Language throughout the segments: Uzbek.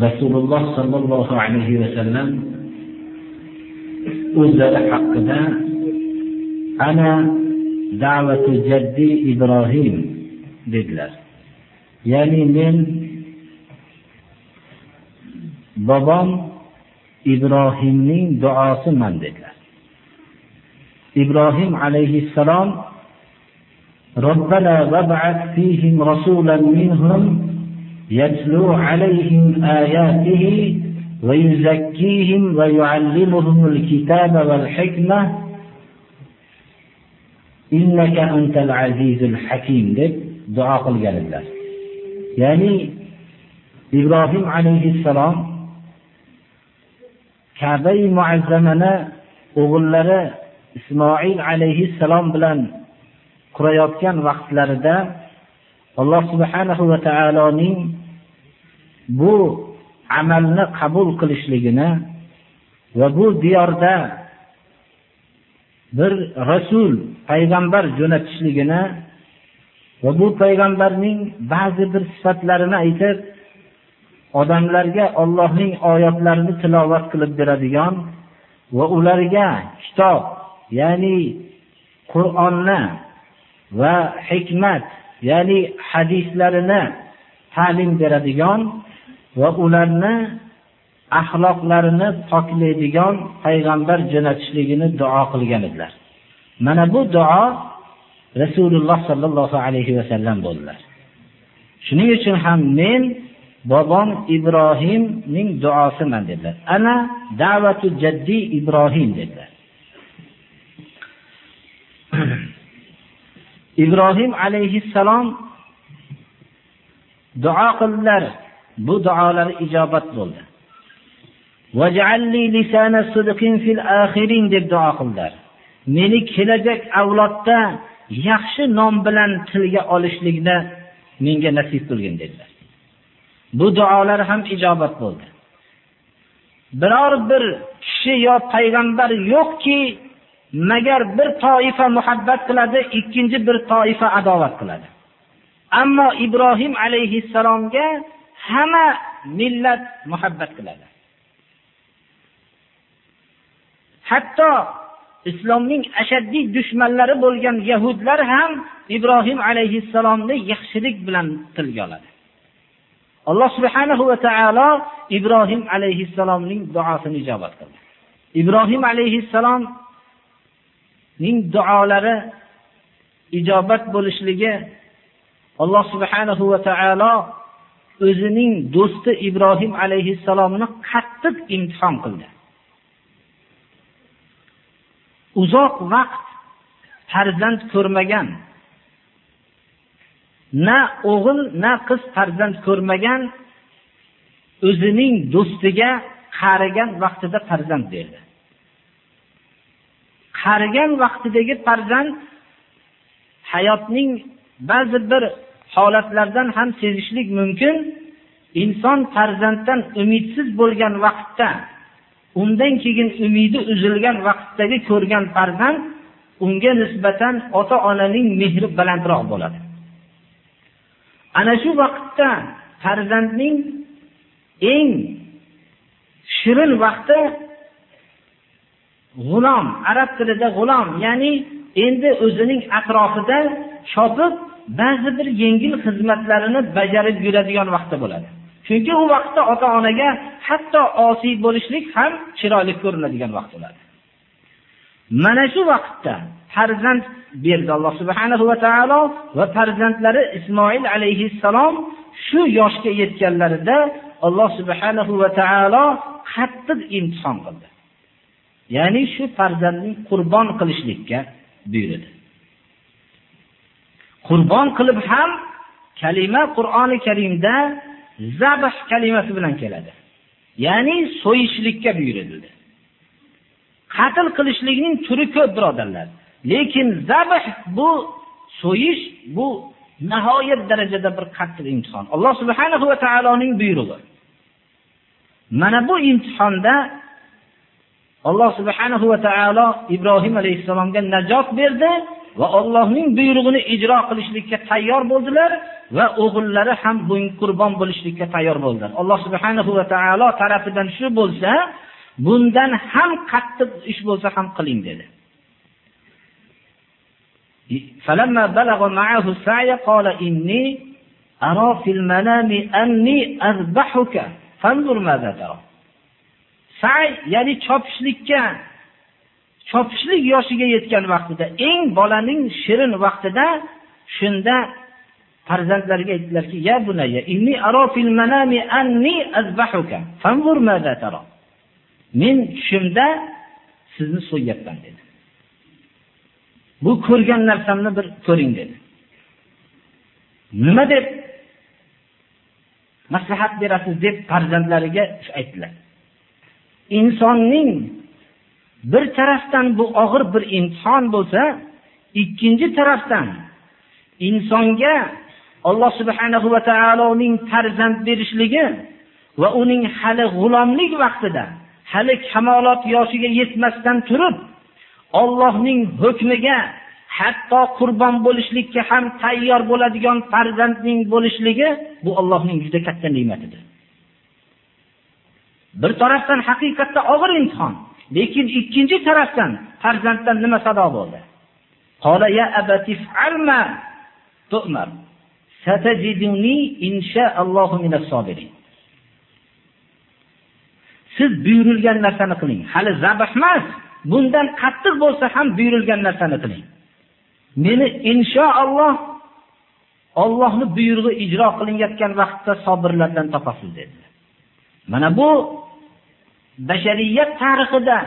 rasululloh sollallohu alayhi vasallam o'zlari haqida ana da'vatu jaddi ibrohim dedilar ya'ni men bobom ibrohimning duosiman dedilar ibrohim alayhissalom ربنا وابعث فيهم رسولا منهم يتلو عليهم آياته ويزكيهم ويعلمهم الكتاب والحكمة إنك أنت العزيز الحكيم deb duo qilgan edilar ya'ni ibrohim alayhissalom kabai muazzamani o'g'illari ismoil alayhissalom bilan qurayotgan vaqtlarida alloh subhanahu va taoloning bu amalni qabul qilishligini va bu diyorda bir rasul payg'ambar jo'natishligini va bu payg'ambarning ba'zi bir sifatlarini aytib odamlarga Allohning oyatlarini tilovat qilib beradigan va ularga kitob ya'ni Qur'onni va hikmat ya'ni hadislarini ta'lim beradigan va ularni axloqlarini poklaydigan payg'ambar jo'natishligini duo qilgan edilar. Mana bu duo Rasululloh sollallohu alayhi vasallam bo'ldilar. Shuning uchun ham men bobom Ibrohimning duosiman dedilar. Ana da'vatu jaddi Ibrohim dedilar. ibrohim alayhissalom duo qildilar bu duolar ijobat bo'ldi. Vaj'alli lisana sidqin fil akhirin deb duo qildilar. Meni kelajak avlodda yaxshi nom bilan tilga olishlikni menga nasib qilgin dedilar. Bu duolar ham ijobat bo'ldi. Biror bir kishi yo payg'ambar yo'qki magar bir toifa muhabbat qiladi ikkinchi bir toifa adovat qiladi. Ammo ibrohim alayhissalomga hamma millat muhabbat qiladi. Hatto islomning ashaddiy dushmanlari bo'lgan yahudlar ham ibrohim alayhissalomni yaxshilik bilan tilga oladi. Alloh subhanahu va taolo ibrohim alayhissalomning duosini ijobat qildi. Ibrohim alayhissalomning duolari ijobat bo'lishligi alloh subhanahu va taolo o'zining do'sti ibrohim alayhissalomni qattiq imtihon qildi. Uzoq vaqt farzand ko'rmagan na o'g'il na qiz farzand ko'rmagan o'zining do'stiga qarigan vaqtida farzand berdi. Qarigan vaqtidagi farzand hayotning ba'zi bir holatlardan ham sezishlik mumkin. Inson farzanddan umidsiz bo'lgan vaqtda undan keyin umidi uzilgan vaqtdagi ko'rgan farzand unga nisbatan ota onaning mehri balandroq bo'ladi. Ana shu vaqtda farzandning eng shirin vaqti g'ulom arab tilida g'ulom ya'ni endi o'zining atrofida chopib ba'zi bir yengil xizmatlarini bajarib yuradigan vaqti bo'ladi. Chunki u vaqtda ota onaga hatto osiy bo'lishlik ham chiroyli ko'rinadigan vaqt bo'ladi. Mana shu vaqtda farzand berdi alloh subhanahu va taolo va farzandlari ismoil alayhissalom shu yoshga yetganlarida alloh subhanahu va taolo qattiq imtihon qildi. Ya'ni shu farzandni qurbon qilishlikka buyurdi. Qurbon qilib ham kalima qur'oni karimda zabh kalimasi bilan keladi. Ya'ni so'yishlikka buyurildi. Qatl qilishlikning turi ko'p birodarlar. Lekin zabh bu so'yish bu nihoyat darajada bir qattiq imtihon. Alloh subhanahu va taoloning buyrug'i. Mana bu imtihonda alloh subhanahu va taolo ibrohim alayhisalomga najot berdi va Allohning buyrug'ini ijro qilishlikka tayyor bo'ldilar va o'g'illari ham bunga qurbon bo'lishlikka tayyor bo'ldilar. Alloh subhanahu va taolo tarafidan shu bo'lsa, bundan ham qattiq ish bo'lsa ham qiling dedi. فلما بلغ معه السعي قال إني أرى في المنام أني أذبحك فانظر ماذا ترى سعي ya'ni chopishlikka chopishlik yoshiga yetgan vaqtida eng bolaning shirin vaqtida shunda farzandlariga aytdilarki ya bunayya inni aro fil manami anni azbahuka fanzur maza tara. Men tushimda sizni so'yyapman dedi. Bu ko'rgan narsamni bir ko'ring dedi. Nima deb maslahat berasiz? deb farzandlariga aytdilar. Insonning bir tarafdan bu og'ir bir imtihon bo'lsa ikkinchi tarafdan insonga alloh subhanahu va taoloning farzand berishligi va uning hali g'ulomlik vaqtida hali kamolot yoshiga yetmasdan turib Allohning hukmiga hatto qurbon bo'lishlikka ham tayyor bo'ladigan farzandning bo'lishligi bu Allohning juda katta ne'matidir. Bir tarafdan haqiqatda og'ir imtihon, lekin ikkinchi tarafdan farzanddan nima sado bo'ldi? Qola ya abati farma tu'mar. Satajiduni inshaallohu minas sobirin. Siz buyurilgan narsani qiling. Hali zabh emas, bundan qattiq bo'lsa ham buyurilgan narsani qiling. Meni inshaalloh Allohning buyrug'i ijro qilinayotgan vaqtda sabrlardan topasiz dedi. Mana bu bashariyat tarixida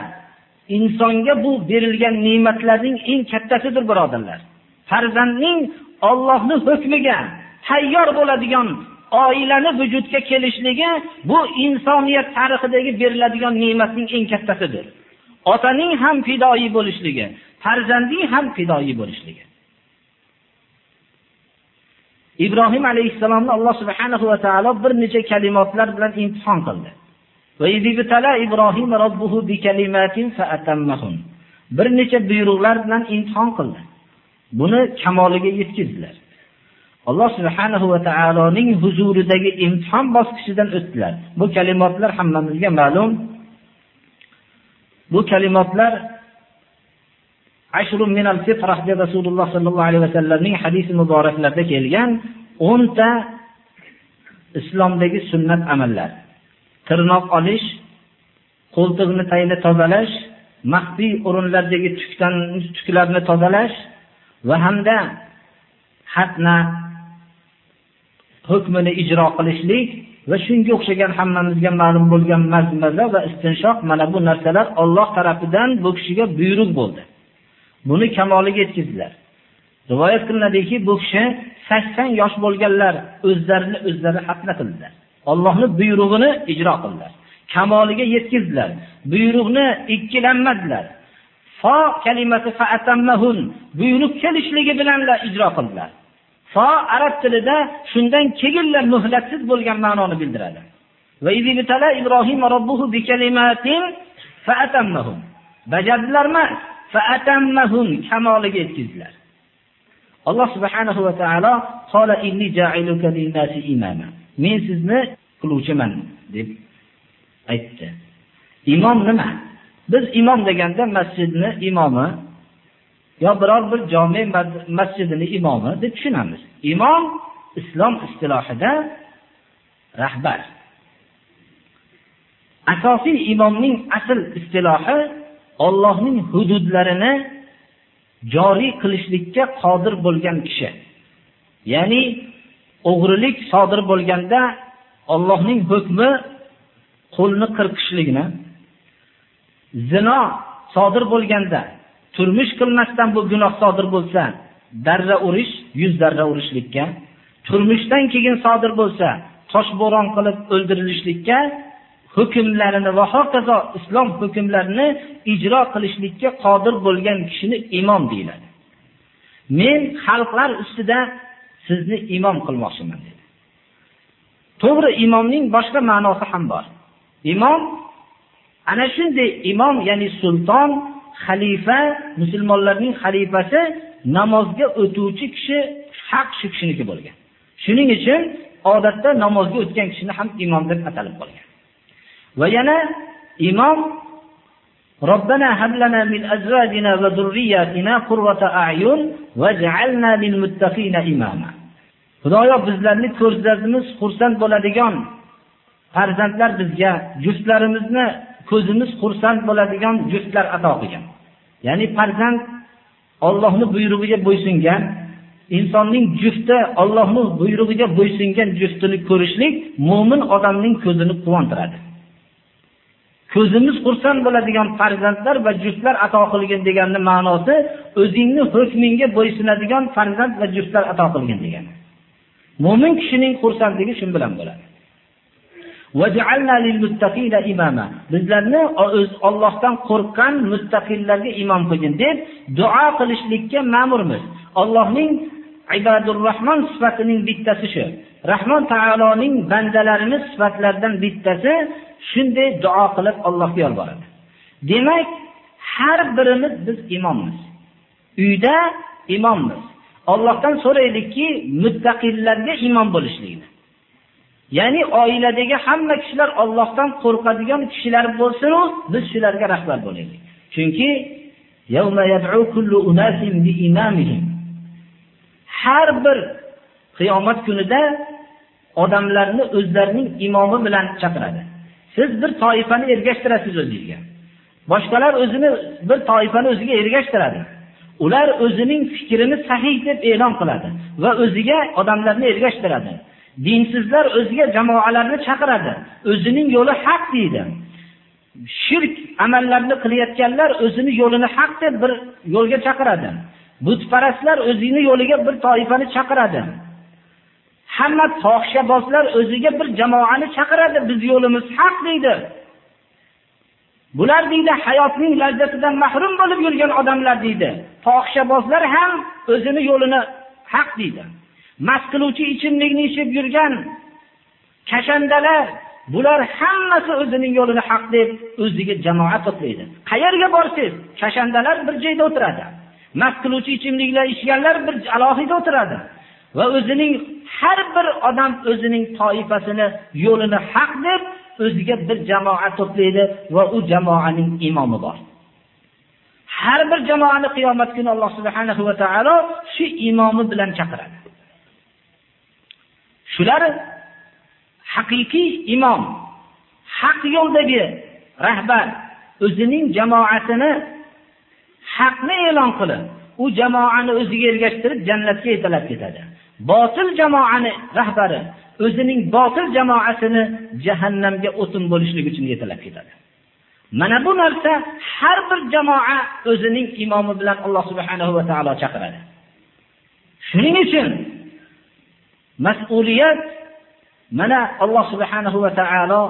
insonga bu berilgan ne'matlarning eng kattasidir birodarlar. Farzandning Allohning hukmiga tayyor bo'ladigan oilani vujudga kelishligi bu insoniyat tarixidagi beriladigan ne'matning eng kattasidir. Otaning ham fidoyi bo'lishligi, farzandning ham fidoyi bo'lishligi. Ibrohim alayhissalomni Alloh subhanahu va taolo bir necha kalimatlar bilan imtihon qildi. Bir necha buyruqlar bilan imtihon qildi. Buni kamoliga yetkazdilar. Alloh subhanahu va taoloning huzuridagi imtihon bosqichidan o'tdilar. Bu kalimatlar hammamizga ma'lum. Bu kalimatlar ashrun minal fitrah deb Rasululloh sollallohu alayhi vasallamning hadisi muboraklarida kelgan 10 ta islomdagi sunnat amallar. Tirnoq olish, qo'ltiqni tayini tozalash, maxfiy o'rinlardagi tukdan tuklarni tozalash va hamda xatna hukmini ijro qilishlik va shunga o'xshagan hammamizga ma'lum bo'lgan mazmaza va istinshoq mana bu narsalar Alloh tarafidan bu kishiga buyruq bo'ldi. Buni kamoliga yetkizdilar. Rivoyat qilinadiki, bu kishi 80 yosh bo'lganlar o'zlarini o'zlari xatna qildilar. Allohning buyrug'ini ijro qildilar. Kamoliga yetkizdilar. Buyruqni ikkilanmadilar. Fa kalimasi fa'atammahun buyruq kelishligi bilan ijro qildilar. Fa arab tilida shundan keyinlar muhlatsiz bo'lgan ma'noni bildiradi. Va izibtala Ibrohim robbuhu bi kalimatin fa'atammahun. Bajardilarmi? Fa'atammahun kamoliga yetkizdilar. Alloh subhanahu va taolo qala inni ja'iluka lin-nasi imama. Men sizni qiluvchiman deb aytdi. Imom nima? Biz imom deganda masjidni imomi yo biror bir jome masjidini imomi deb tushunamiz. Imom islom istilohida rahbar. Asosiy imomning asl istilohi Allohning hududlarini joriy qilishlikka qodir bo'lgan kishi. Ya'ni o'g'rilik sodir bo'lganda Allohning hukmi qo'lni qirqishlikni, zino sodir bo'lganda turmush qilmasdan bu gunoh sodir bo'lsa, darra urish, yuz darra urishlikka, turmushdan keyin sodir bo'lsa, toshbo'ron qilib o'ldirilishlikka hukmlarini va hokazo islom hukmlarini ijro qilishlikka qodir bo'lgan kishini imom deyiladi. Men xalqlar ustida sizni imom qilmoqchiman dedi to'g'ri imomning boshqa ma'nosi ham bor imom ana shunday imom ya'ni sulton xalifa musulmonlarning xalifasi namozga o'tuvchi kishi haq shu kishiniki bo'lgan shuning uchun odatda namozga o'tgan kishini ham imom deb atalib qolgan va yana imom ربنا هب لنا من أزواجنا وذرياتنا قرة أعين واجعلنا للمتقين إماما Xudoyo bizlarni ko'zlarimiz xursand bo'ladigan farzandlar bizga juftlarimizni ko'zimiz xursand bo'ladigan juftlar ato qilgan. Ya'ni farzand Allohning buyrug'iga bo'ysungan, insonning jufti Allohning buyrug'iga bo'ysungan juftini ko'rishlik mu'min odamning ko'zini quvontiradi. ko'zimiz xursand bo'ladigan farzandlar va juftlar ato qilgin deganni ma'nosi o'zingni hukmingga bo'ysunadigan farzand va juftlar ato qilgin degani mo'min kishining xursandligi shun bilan bo'ladi bizlarni o'z Allohdan qo'rqgan muttaqillarga imom qilgin deb duo qilishlikka ma'murmiz Allohning ibadur rahmon sifatining bittasi shu rahmon taoloning bandalarini sifatlaridan bittasi shunday duo qilib Allohga yolvoradi. Demak, har birimiz biz imommiz. Uyda imommiz. Allohdan so'raylikki, muttaqillarga imom bo'lishligini. Ya'ni oiladagi hamma kishilar Allohdan qo'rqadigan kishilar bo'lsin biz shularga rahbar bo'laylik. Chunki yawma yad'u kullu unasin bi imamihim. Har bir qiyomat kunida odamlarni o'zlarining imomi bilan chaqiradi. siz bir toifani ergashtirasiz o'zingizga boshqalar o'zini bir toifani o'ziga ergashtiradi ular o'zining fikrini sahih deb e'lon qiladi va o'ziga odamlarni ergashtiradi. Dinsizlar o'ziga jamoalarni chaqiradi. O'zining yo'li haq deydi. Shirk amallarni qilayotganlar o'zini yo'lini haq deb bir yo'lga chaqiradi. Butparastlar o'zini yo'liga bir toifani chaqiradi. Hamma fohishabozlar o'ziga bir jamoani chaqiradi. Biz yo'limiz haq deydi. Bular deydi hayotning lazzatidan mahrum bo'lib yurgan odamlar deydi. Fohishabozlar ham o'zini yo'lini haq deydi. Mast qiluvchi ichimlikni ichib yurgan kashandalar bular hammasi o'zining yo'lini haq deb o'ziga jamoa to'playdi qayerga borsangiz kashandalar bir joyda o'tiradi. Mast qiluvchi ichimliklar ichganlar bir alohida o'tiradi. Va o'zining har bir odam o'zining toifasini yo'lini haq deb o'ziga bir jamoa to'playdi va u jamoaning imomi bor. Har bir jamoani qiyomat kuni alloh subhanahu va taolo shu imomi bilan chaqiradi. Shular haqiqiy imom haq yo'ldagi rahbar o'zining jamoatini haqni e'lon qilib u jamoani o'ziga ergashtirib jannatga yetalab ketadi. Botil jamoani rahbari o'zining botil jamoasini jahannamga o'tin bo'lishlik uchun yetalab ketadi. Mana bu narsa har bir jamoa o'zining imomi bilan alloh subhanahu va taolo chaqiradi. Shuning uchun mas'uliyat mana alloh subhanahu va taolo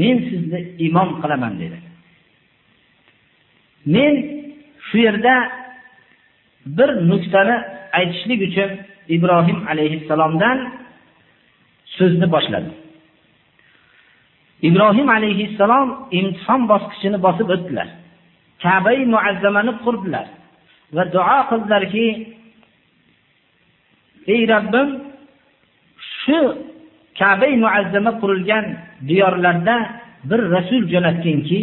men sizni imom qilaman dedi. Men shu yerda bir nuqtani aytishlik uchun ibrohim alayhissalomdan so'zni boshladi. Ibrohim alayhissalom imtihon bosqichini bosib o'tdilar. Kabai muazzamani qurdilar va duo qildilarki ey Rabbim, shu kabai muazzama qurilgan diyorlarda bir rasul jo'natginki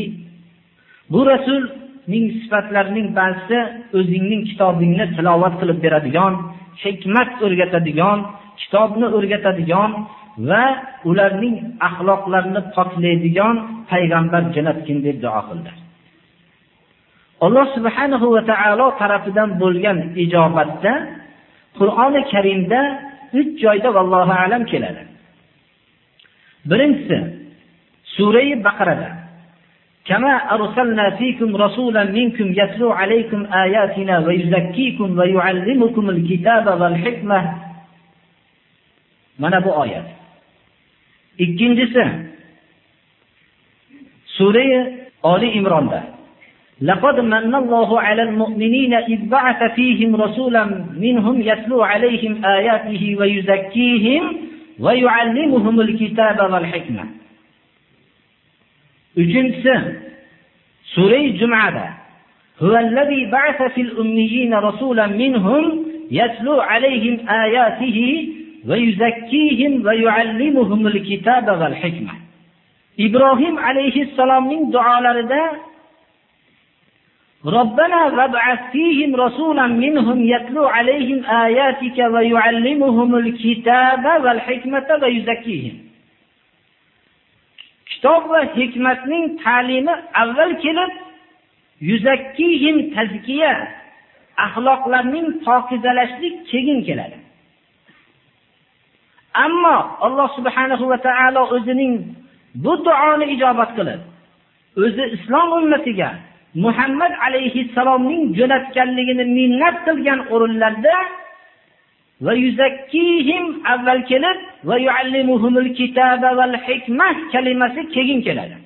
bu rasulning sifatlarining ba'zisi o'zingning kitobingni tilovat qilib beradigan hikmat o'rgatadigan kitobni o'rgatadigan va ularning axloqlarini poklaydigan payg'ambar jo'natgin deb duo qildi alloh subhanahu va taolo tarafidan bo'lgan ijobatda qur'oni karimda uch joyda vallohu alam keladi birinchisi surai baqarada كما أرسلنا فيكم رسولا منكم يتلو عليكم آياتنا ويزكيكم ويعلمكم الكتاب والحكمة mana bu oyat ikkinchisi sura oli imronda. لقد من الله على المؤمنين إذ بعث فيهم رسولا منهم يتلو عليهم آياته ويزكيهم ويعلمهم الكتاب والحكمة uchinchisi sura jumada. هو الذي بعث في الأميين رسولا منهم يتلو عليهم آياته ويزكيهم ويعلمهم الكتاب والحكمة إبراهيم عليه السلام من دعاء لرده ربنا وابعث فيهم رسولا منهم يتلو عليهم آياتك ويعلمهم الكتاب والحكمة ويزكيهم kitob va hikmatning ta'limi avval kelib yuzakkihim tazkiya axloqlarning pokizalashlik keyin keladi ammo alloh subhanahu va taolo o'zining bu duoni ijobat qilib o'zi islom ummatiga muhammad alayhissalomning jo'natganligini minnat qilgan o'rinlarda va yuzakkihim avval kelib va yuallimuhumul kitaba val hikmah kalimasi keyin keladi.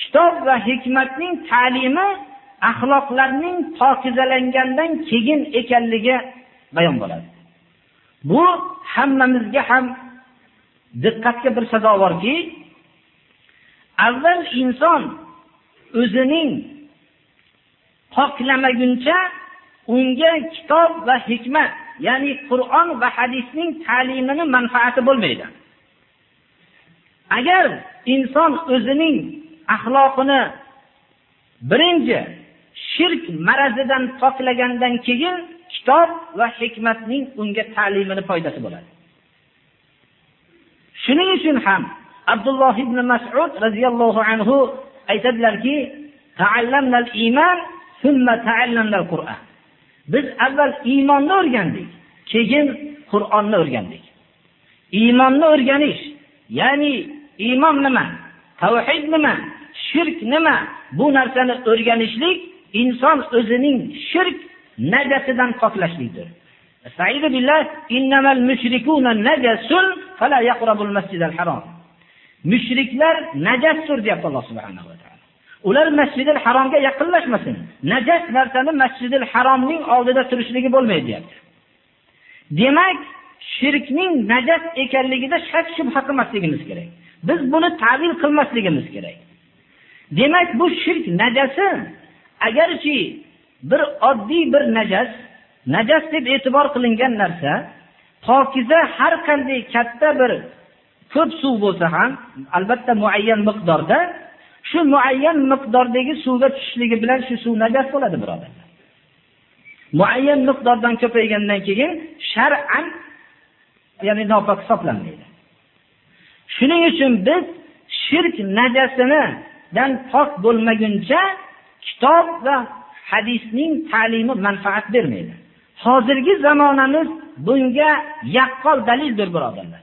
Kitob va hikmatning ta'limi axloqlarning pokizalangandan keyin ekanligi bayon bo'ladi. Bu hammamizga ham diqqatga bir sazovorki avval inson o'zining poklamaguncha unga kitob va hikmat ya'ni qur'on va hadisning ta'limini manfaati bo'lmaydi. Agar inson o'zining axloqini birinchi shirk marazidan poklagandan keyin kitob va hikmatning unga ta'limini foydasi bo'ladi. Shuning uchun ham abdulloh ibn masud roziyallohu anhu aytadilarki biz avval iymonni o'rgandik keyin qur'onni o'rgandik. Iymonni o'rganish ya'ni iymon nima tavhid nima shirk nima bu narsani o'rganishlik inson o'zining shirk najasidan poklashlikdir mushriklar najasdir deyapti alloh subhanahu va taolo. Ular masjidil haromga yaqinlashmasin. Najas narsani masjidil haromning oldida turishligi bo'lmaydi deyapti. Demak shirkning najas ekanligida shak shubha qilmasligimiz kerak. Biz buni tavil qilmasligimiz kerak. Demak bu shirk najasi agarchi bir oddiy bir najas. Najas deb e'tibor qilingan narsa. Pokiza har qanday katta bir ko'p suv bo'lsa ham albatta muayyan miqdorda shu muayyan miqdordagi suvga tushishligi bilan shu suv najas bo'ladi birodarlar muayyan miqdordan ko'paygandan keyin shar'an ya'ni nopok hisoblanmaydi. Shuning uchun biz shirk najasinidan pok bo'lmaguncha kitob va hadisning ta'limi manfaat bermaydi. Hozirgi zamonamiz bunga yaqqol dalildir birodarlar.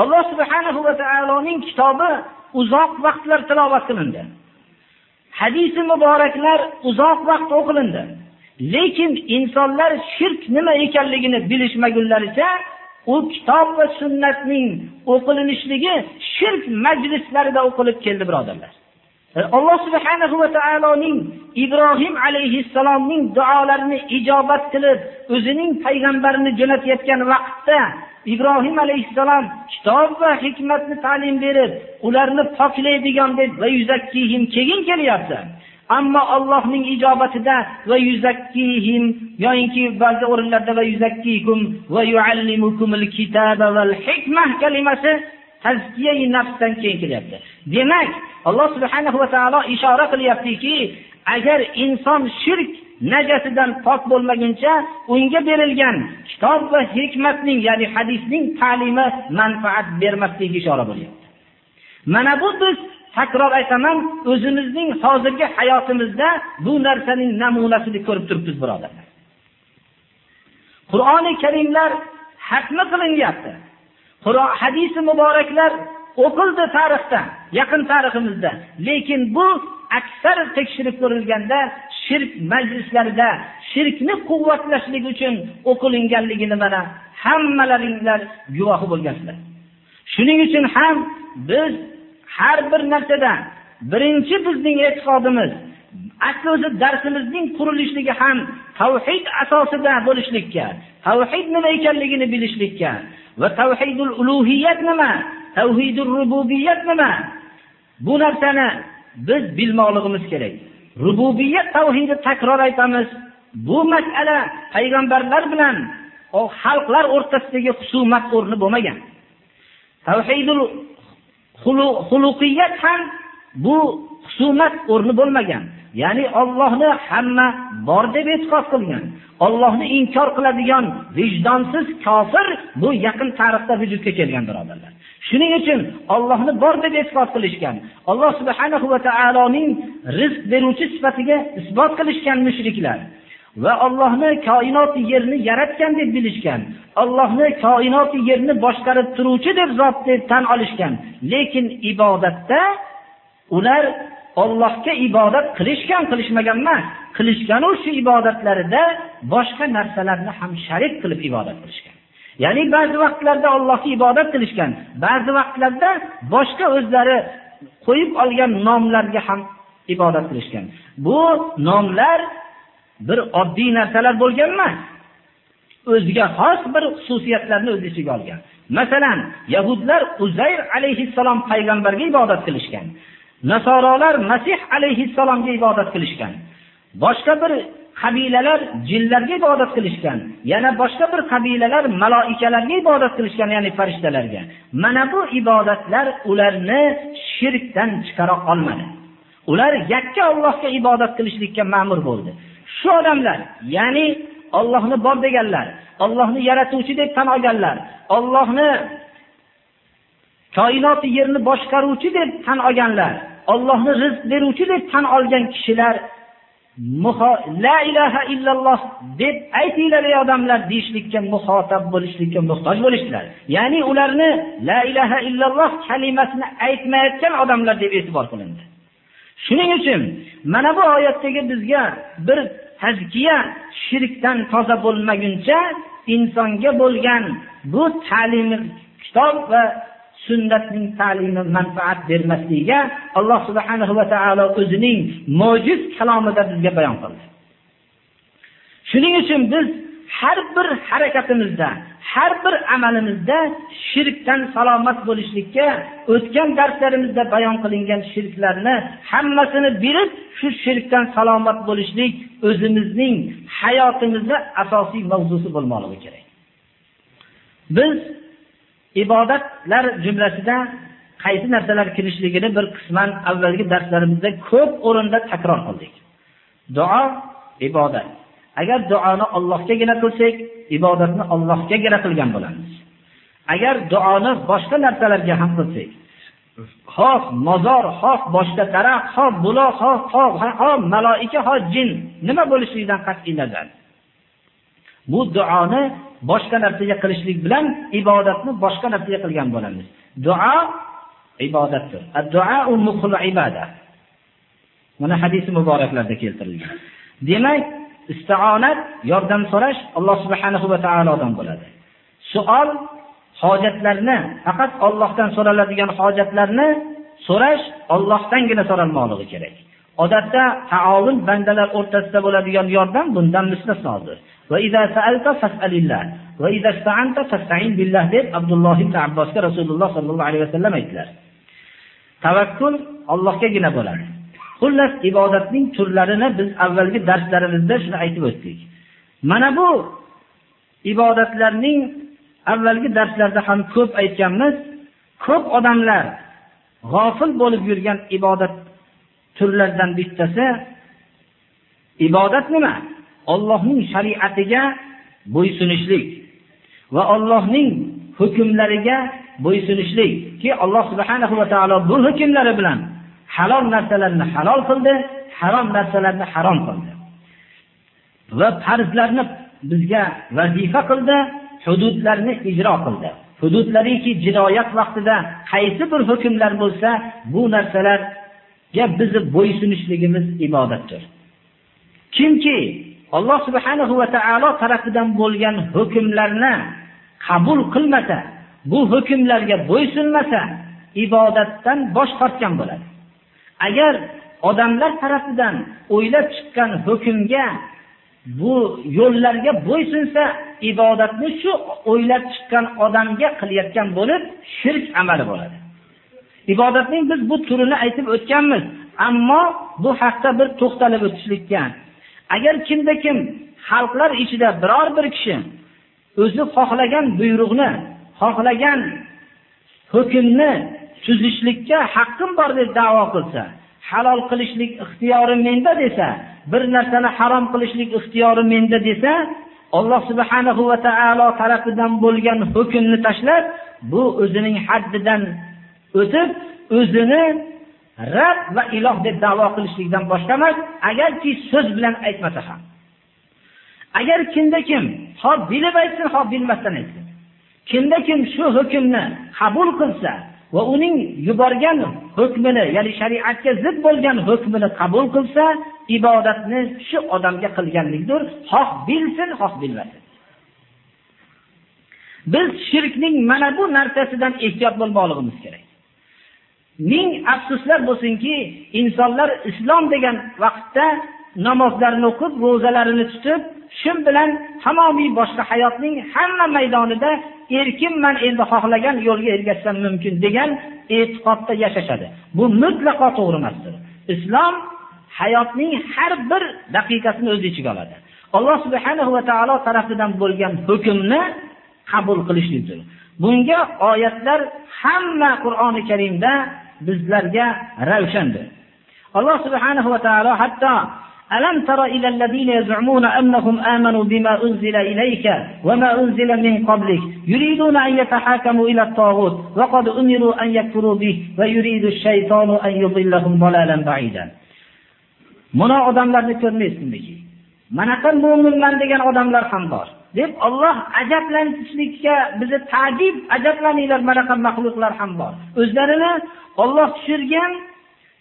Alloh subhanahu va taoloning kitobi uzoq vaqtlar tilovat qilindi. Hadisi muboraklar uzoq vaqt o'qilindi. Lekin insonlar shirk nima ekanligini bilishmagunlaricha u kitob va sunnatning o'qilinishligi shirk majlislarida o'qilib keldi birodarlar. E, alloh subhanahu va taoloning ibrohim alayhissalomning duolarini ijobat qilib o'zining payg'ambarini jo'natayotgan vaqtda ibrohim alayhissalom kitob va hikmatni ta'lim berib ularni poklaydigan deb va yuzakkihim keyin kelyapti. Ammo allohning ijobatida va yuzakkihim yoyinki ba'zi o'rinlarda va yuzakkikum va yuallimukumul kitaba val hikmah kalimasi tazkiyai nafsdan keyin kelyapti. Demak alloh subhanahu va taolo ishora qilyaptiki agar inson shirk najasidan pok bo'lmaguncha unga berilgan kitob va hikmatning ya'ni hadisning ta'limi manfaat bermasligiga ishora bo'lyapti. Mana bu biz takror aytaman o'zimizning hozirgi hayotimizda bu narsaning namunasini ko'rib turibmiz birodarlar. Qur'oni karimlar hatmi qilinyapti. Hadisi muboraklar o'qildi tarixda yaqin tariximizda. Lekin bu aksar tekshirib ko'rilganda shirk majlislarida shirkni quvvatlashlik uchun o'qilinganligini mana hammalaringlar guvohi bo'lgansizlar shuning uchun ham biz har bir narsada birinchi bizning e'tiqodimiz asli o'zi darsimizning qurilishligi ham tavhid asosida bo'lishlikka tavhid nima ekanligini bilishlikka va tavhidul ulug'iyat nima tavhidul rububiyat nima? Bu narsani biz bilmoqligimiz kerak. Rububiyat tavhidi takror aytamiz. Bu masala payg'ambarlar bilan xalqlar o'rtasidagi husumat o'rni bo'lmagan. Tavhidul xuluqiyat ham bu husumat o'rni bo'lmagan. Ya'ni ollohni hamma bor deb e'tiqod qilgan. Ollohni inkor qiladigan vijdonsiz kofir bu yaqin tarixda vujudga kelgan birodarlar. Shuning uchun ollohni bor deb e'tiqod qilishgan alloh subhanahu va taoloning rizq beruvchi sifatiga isbot qilishgan mushriklar va Allohni koinot yerni yaratgan deb bilishgan. Allohni koinot yerni boshqarib turuvchi deb zot deb tan olishgan. Lekin ibodatda ular Allohga ibodat qilishgan, qilishmagan emas. Qilishganu shu ibodatlarida boshqa narsalarni ham sharik qilib ibodat qilishgan. Ya'ni ba'zi vaqtlarda Allohga ibodat qilishgan, ba'zi vaqtlarda boshqa o'zlari qo'yib olgan nomlarga ham ibodat qilishgan. Bu nomlar bir oddiy narsalar bo'lgan emas o'ziga xos bir xususiyatlarni o'z ichiga olgan masalan yahudlar uzayr alayhissalom payg'ambarga ibodat qilishgan nasorolar masih alayhissalomga ibodat qilishgan boshqa bir qabilalar jinlarga ibodat qilishgan yana boshqa bir qabilalar maloikalarga ibodat qilishgan ya'ni farishtalarga. Mana bu ibodatlar ularni shirkdan chiqara olmadi. Ular yakka Allohga ibodat qilishlikka ma'mur bo'ldi. Shu odamlar ya'ni Allohni bor deganlar Allohni yaratuvchi deb tan olganlar Allohni koinot yerni boshqaruvchi deb tan olganlar Allohni rizq beruvchi deb tan olgan kishilar la ilaha illalloh deb aytinglar ey odamlar deyishlikka muhotab bo'lishlikka muhtoj bo'lishdilar. Ya'ni ularni la ilaha illalloh kalimasini aytmayotgan odamlar deb e'tibor qilindi. Shuning uchun mana bu oyatdagi bizga bir tazkiya shirkdan toza bo'lmaguncha insonga bo'lgan bu ta'lim kitob va sunnatning ta'limi manfaat bermasligiga alloh subhanahu va taolo o'zining mo'jiz kalomida bizga bayon qildi. Shuning uchun biz har bir harakatimizda har bir amalimizda shirkdan salomat bo'lishlikka o'tgan darslarimizda bayon qilingan shirklarni hammasini bilib shu shirkdan salomat bo'lishlik o'zimizning hayotimizda asosiy mavzusi bo'lmoqligi kerak. Biz ibodatlar jumlasida qaysi narsalar kirishligini bir qisman avvalgi darslarimizda ko'p o'rinda takror qildik. Duo ibodat. Agar duoni Allohgagina qilsak ibodatni Allohgagina qilgan bo'lamiz. Agar duoni boshqa narsalarga ham qilsak xoh mozor xoh boshqa daraxt xoh buloq xoh tog' xoh maloika xoh jin nima bo'lishligidan qat'iy nazar. Bu duoni boshqa narsaga qilishlik bilan ibodatni boshqa narsaga qilgan bo'lamiz duo ibodatdir mana hadis muboraklarda keltirilgan demak isti'onat yordam so'rash Alloh subhanahu va taolodan bo'ladi. Suol hojatlarni faqat Allohdan so'raladigan hojatlarni so'rash Allohdangina so'ralmoqligi kerak. Odatda taovun bandalar o'rtasida bo'ladigan yordam bundan mustasnodir. Va idza sa'alta fas'alillah va idza ista'anta fasta'in billah deb Abdulloh ibn Abbosga Rasululloh sollallohu alayhi vasallam aytdilar. Tavakkul Allohgagina bo'ladi. Xullas ibodatning turlarini biz avvalgi darslarimizda shuni aytib o'tdik. Mana bu ibodatlarning avvalgi darslarda ham ko'p aytganmiz. Ko'p odamlar g'ofil bo'lib yurgan ibodat turlaridan bittasi ibodat nima? Allohning shariatiga bo'ysunishlik va Allohning hukmlariga bo'ysunishlik. Ki Alloh subhanahu va taolo bu hukmlari bilan halol narsalarni halol qildi, harom narsalarni harom qildi. Va farzlarni bizga vazifa qildi, hududlarni ijro qildi. Hududlariki jinoyat vaqtida qaysi bir hukmlar bo'lsa, bu narsalarga bizni bo'ysunishligimiz ibodatdir. Kimki Alloh subhanahu va taolo tarafidan bo'lgan hukmlarni qabul qilmasa, bu hukmlarga bo'ysunmasa, ibodatdan bosh tortgan bo'ladi. Agar odamlar tarafidan o'ylab chiqqan hukmga bu yo'llarga bo'ysunsa ibodatni shu o'ylab chiqqan odamga qilayotgan bo'lib shirk amali bo'ladi. Ibodatning biz bu turini aytib o'tganmiz ammo bu haqda bir to'xtalib o'tishlikka agar kimda kim xalqlar ichida biror bir kishi o'zi xohlagan buyruqni xohlagan hukmni tuzishlikka haqqim bor deb da'vo qilsa halol qilishlik ixtiyori menda desa bir narsani harom qilishlik ixtiyori menda desa alloh subhanahu va taolo tarafidan bo'lgan hukmni tashlab bu o'zining haddidan o'tib o'zini rab va iloh deb da'vo qilishlikdan boshqa emas agarki so'z bilan aytmasa ham. Agar kimda kim ho bilib aytsin ho bilmasdan aytsin. Kimda kim shu hukmni qabul qilsa va uning yuborgan hukmini ya'ni shariatga zid bo'lgan hukmini qabul qilsa ibodatni shu odamga qilganlikdir. Xoh bilsin xoh bilmasin. Biz shirkning mana bu narsasidan ehtiyot bo'lmoqligimiz kerak. Ming afsuslar bo'lsinki insonlar islom degan vaqtda namozlarini o'qib ro'zalarini tutib shu bilan tamomiy boshqa hayotning hamma maydonida erkinman endi xohlagan yo'lga ergashsam mumkin degan e'tiqodda yashashadi. Bu mutlaqo to'g'ri emasdir islom hayotning har bir daqiqasini o'z ichiga oladi. Alloh subhanahu va taolo tarafidan bo'lgan hukmni qabul qilishlikdir bunga oyatlar hamma qur'oni karimda bizlarga ravshandir alloh subhanahu va taolo hatto ألم تر إلى الذين يزعمون أنهم آمنوا بما أنزل إليك وما أنزل من قبلك يريدون أن يتحاكموا إلى الطاغوت وقد أمروا أن يكفروا به ويريد الشيطان أن يضلهم ضلالا بعيدا mana odamlarni ko'rmaysizmiki manaqa mo'minman degan odamlar ham bor deb olloh ajablanishlikka bizni tajib ajablaninglar manaqa maxluqlar ham bor o'zlarini olloh tushirgan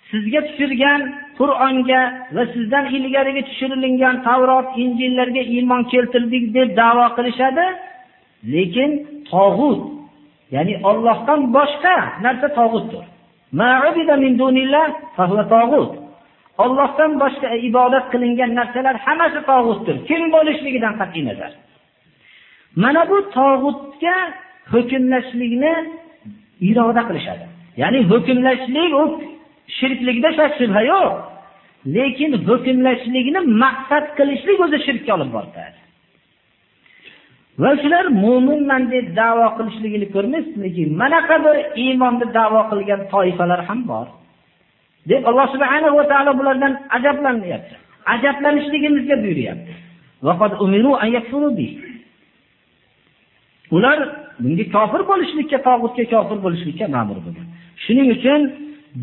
sizga tushirgan qur'onga va sizdan ilgarigi tushirilgan tavrot injillarga iymon keltirdik deb da'vo qilishadi. Lekin tog'ut ya'ni ollohdan boshqa narsa tog'utdir. Ollohdan boshqa ibodat qilingan narsalar hammasi tog'utdir. Kim bo'lishligidan qat'iy nazar. Mana bu tog'utga hukmlashlikni iroda qilishadi. Ya'ni hukmlashlik u shirklikda shak shubha yo'q. Lekin hukmlashlikni maqsad qilishlik o'zi shirkka olib boradi. Va shular mo'minman deb davo qilishligini ko'rmaysizmiki manaqa bir iymonni davo qilgan toifalar ham bor. Deb alloh subhana va taolo bulardan ajablanyapti. Ajablanishligimizga buyuryapti. Ular bunga kofir bo'lishlikka tog'utga kofir bo'lishlikka ma'mur bo'lgan. Shuning uchun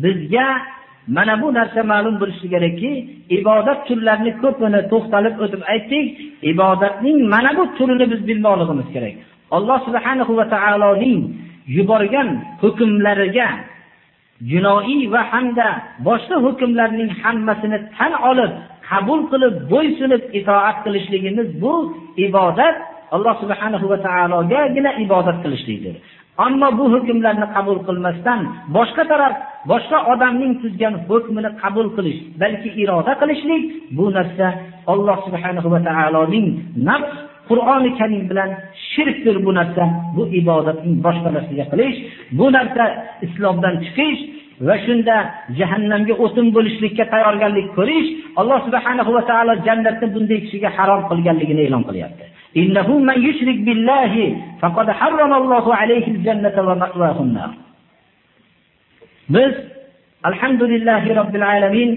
bizga mana bu narsa ma'lum bo'lishi kerakki ibodat turlarini ko'pini to'xtalib o'tib aytdik ibodatning mana bu turini biz bilmoqligimiz kerak. Alloh subhanahu va taoloning yuborgan hukmlariga jinoiy va hamda boshqa hukmlarning hammasini tan olib qabul qilib bo'ysunib itoat qilishligimiz bu ibodat alloh subhanahu va taologagina ibodat qilishlikdir. Ammo bu hukmlarni qabul qilmasdan boshqa taraf boshqa odamning tuzgan hukmini qabul qilish balki iroda qilishlik bu narsa alloh subhanahu va taoloning nafs qur'oni karim bilan shirkdir bu narsa. Bu ibodatning boshqa narsaga qilish bu narsa islomdan chiqish va shunda jahannamga o'tin bo'lishlikka tayyorgarlik ko'rish alloh subhanahu va taolo jannatni bunday kishiga harom qilganligini e'lon qilyapti. Innahu man yushrik billahi faqad harramallohu alayhi jannata va ma'wahun nar biz alhamdulillahi robbil alamin